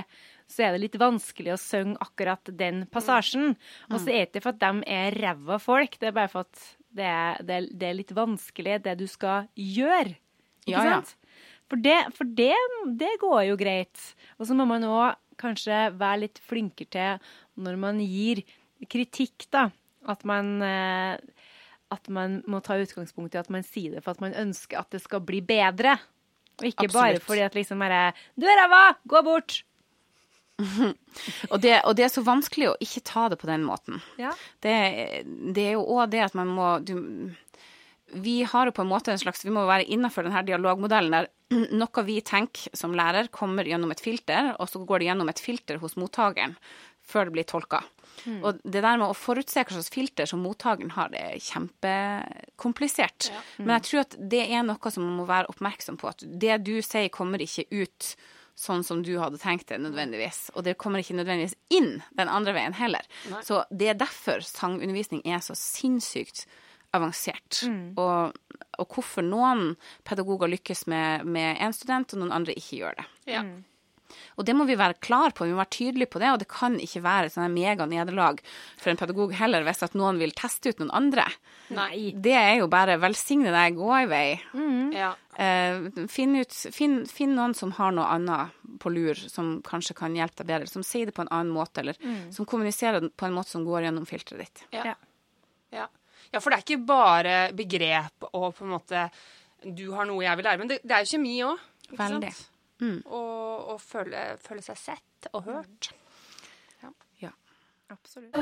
så er det litt vanskelig å synge akkurat den passasjen. Og så er det ikke for at de er ræva folk, det er bare for at det er, det, det er litt vanskelig, det du skal gjøre. Ikke Ja, ja. sant? For, det, for det, det går jo greit. Og så må man òg kanskje være litt flinkere til når man gir kritikk, da. At man eh, at man må ta utgangspunkt i at man sier det for at man ønsker at det skal bli bedre. Og ikke bare Absolutt. fordi at liksom bare Du er ræva! Gå bort! Og det, og det er så vanskelig å ikke ta det på den måten. Ja. Det, det er jo òg det at man må du, Vi har jo på en måte en slags Vi må være innafor denne dialogmodellen der noe vi tenker som lærer, kommer gjennom et filter, og så går det gjennom et filter hos mottakeren før det blir tolka. Og det der med å forutse hva slags filter som mottakeren har, det er kjempekomplisert. Men jeg tror at det er noe som man må være oppmerksom på. At det du sier, kommer ikke ut sånn som du hadde tenkt det nødvendigvis. Og det kommer ikke nødvendigvis inn den andre veien heller. Så det er derfor sangundervisning er så sinnssykt avansert. Og, og hvorfor noen pedagoger lykkes med, med en student, og noen andre ikke gjør det. Ja. Og det må vi være klar på, vi må være tydelige på det, og det kan ikke være et sånn mega nederlag for en pedagog heller hvis at noen vil teste ut noen andre. Nei. Det er jo bare velsigne deg, gå i vei. Ja. Eh, finn, ut, finn, finn noen som har noe annet på lur, som kanskje kan hjelpe deg bedre, som sier det på en annen måte, eller som kommuniserer på en måte som går gjennom filteret ditt. Ja. Ja. Ja. ja, for det er ikke bare begrep og på en måte Du har noe jeg vil lære, men det, det er jo kjemi òg. Veldig. Mm. Og, og føle, føle seg sett og hørt. Ja. Absolutt.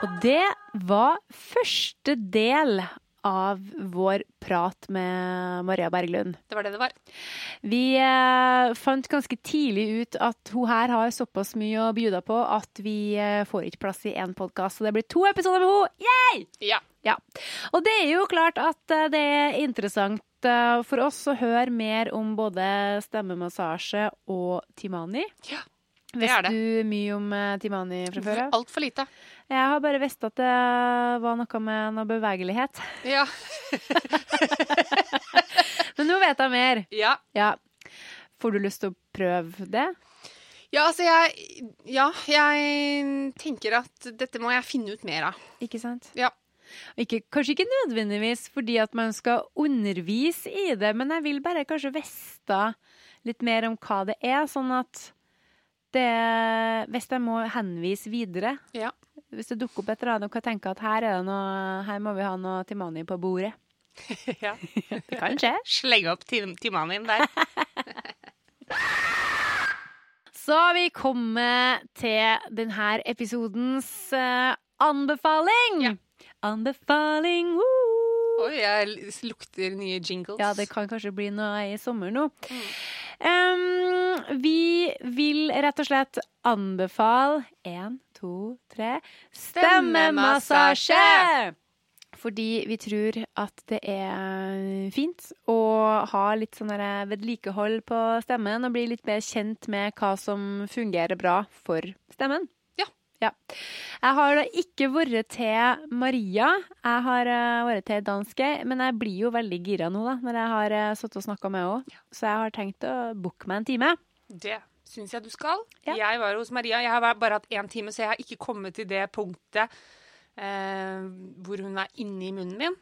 Og det var første del av vår prat med Maria Berglund. Det var det det var. Vi eh, fant ganske tidlig ut at hun her har såpass mye å bjuda på at vi eh, får ikke plass i én podkast, så det blir to episoder med henne. Yay! Ja. Ja. Og det er jo klart at eh, det er interessant eh, for oss å høre mer om både stemmemassasje og Timani. Ja, det er det. Du mye om eh, Timani fra før av? Altfor lite. Jeg har bare visst at det var noe med noe bevegelighet. Ja. Men nå vet jeg mer. ja. Ja. Får du lyst til å prøve det? Ja, altså jeg Ja, jeg tenker at dette må jeg finne ut mer av. Ikke sant? Ja. Ikke, kanskje ikke nødvendigvis fordi at man skal undervise i det, men jeg vil bare kanskje vite litt mer om hva det er, sånn at det Hvis jeg må henvise videre, Ja. hvis det dukker opp et eller annet og jeg tenker at her er det noe Her må vi ha noe Timani på bordet. ja. Det kan skje. Slenge opp tim timanien der. Så har vi kommet til denne episodens uh, anbefaling. Ja. Anbefaling, woo! Oi, jeg lukter nye jingles. Ja, det kan kanskje bli noe i sommer nå. Em, vi vil rett og slett anbefale én, to, tre Stemmemassasje! Fordi vi tror at det er fint å ha litt sånn vedlikehold på stemmen og bli litt mer kjent med hva som fungerer bra for stemmen. Ja. Ja. Jeg har da ikke vært til Maria. Jeg har uh, vært til danske, men jeg blir jo veldig gira nå, da, når jeg har uh, sittet og snakka med henne. Så jeg har tenkt å booke meg en time. Det syns jeg du skal. Ja. Jeg var hos Maria. Jeg har bare hatt én time, så jeg har ikke kommet til det punktet uh, hvor hun er inni munnen min.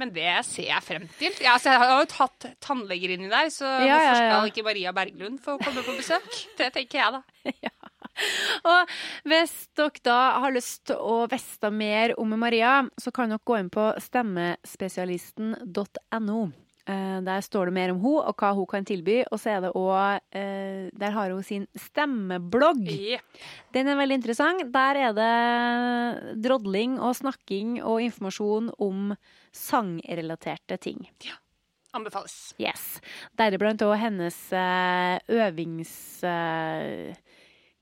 Men det ser jeg frem til. Ja, altså, jeg har jo tatt tannleger inni der, så Ja, hvorfor ja, ja. skal ikke Maria Berglund få komme på besøk? Det tenker jeg, da. Og hvis dere da har lyst til å vite mer om Maria, så kan dere gå inn på stemmespesialisten.no. Eh, Der står det mer om henne og hva hun kan tilby. Og så er det også, eh, Der har hun sin stemmeblogg. Den er veldig interessant. Der er det drodling og snakking og informasjon om sangrelaterte ting. Ja. Anbefales. Yes. Deriblant òg hennes eh, øvings...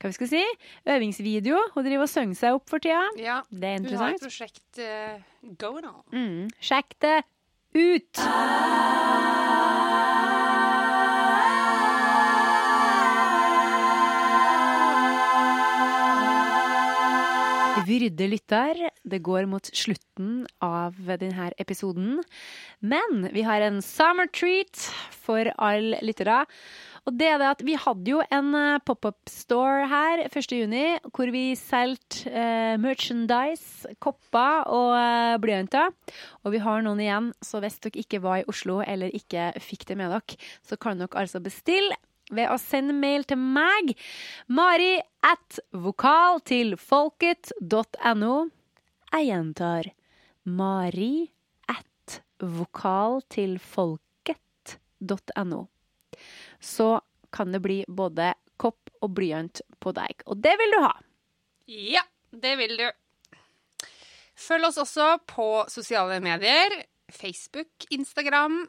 hva vi skal si? Øvingsvideo. Hun driver og synger seg opp for tida. Ja. Det er Hun har et prosjekt uh, going on. Mm. Sjekk det ut! Vyrde lytter, det går mot slutten av denne episoden. Men vi har en summer treat for alle lyttere. Og det er det at vi hadde jo en eh, pop-up store her 1. juni, hvor vi solgte eh, merchandise, kopper og eh, blyanter. Og vi har noen igjen, så hvis dere ikke var i Oslo eller ikke fikk det med dere, så kan dere altså bestille ved å sende mail til meg. Mari at vokal til folket.no. Jeg gjentar. Mari at vokal til folket.no. Så kan det bli både kopp og blyant på deg. Og det vil du ha. Ja, det vil du. Følg oss også på sosiale medier. Facebook, Instagram,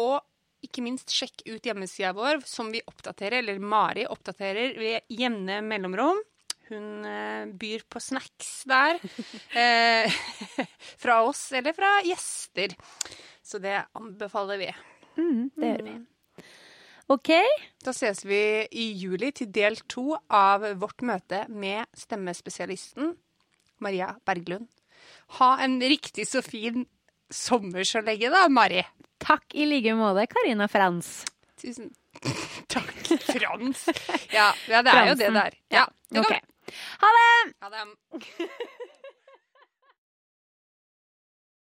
og ikke minst sjekk ut hjemmesida vår, som vi oppdaterer, eller Mari oppdaterer ved jevne mellomrom. Hun eh, byr på snacks der. eh, fra oss eller fra gjester. Så det anbefaler vi. Mm, det gjør vi. OK. Da ses vi i juli til del to av vårt møte med stemmespesialisten Maria Berglund. Ha en riktig så fin sommer så lenge, da, Mari. Takk i like måte, Karina Frans. Tusen takk, Frans. Ja, ja det er jo det der. Ja, det går OK. bra. Ha det! Ha det.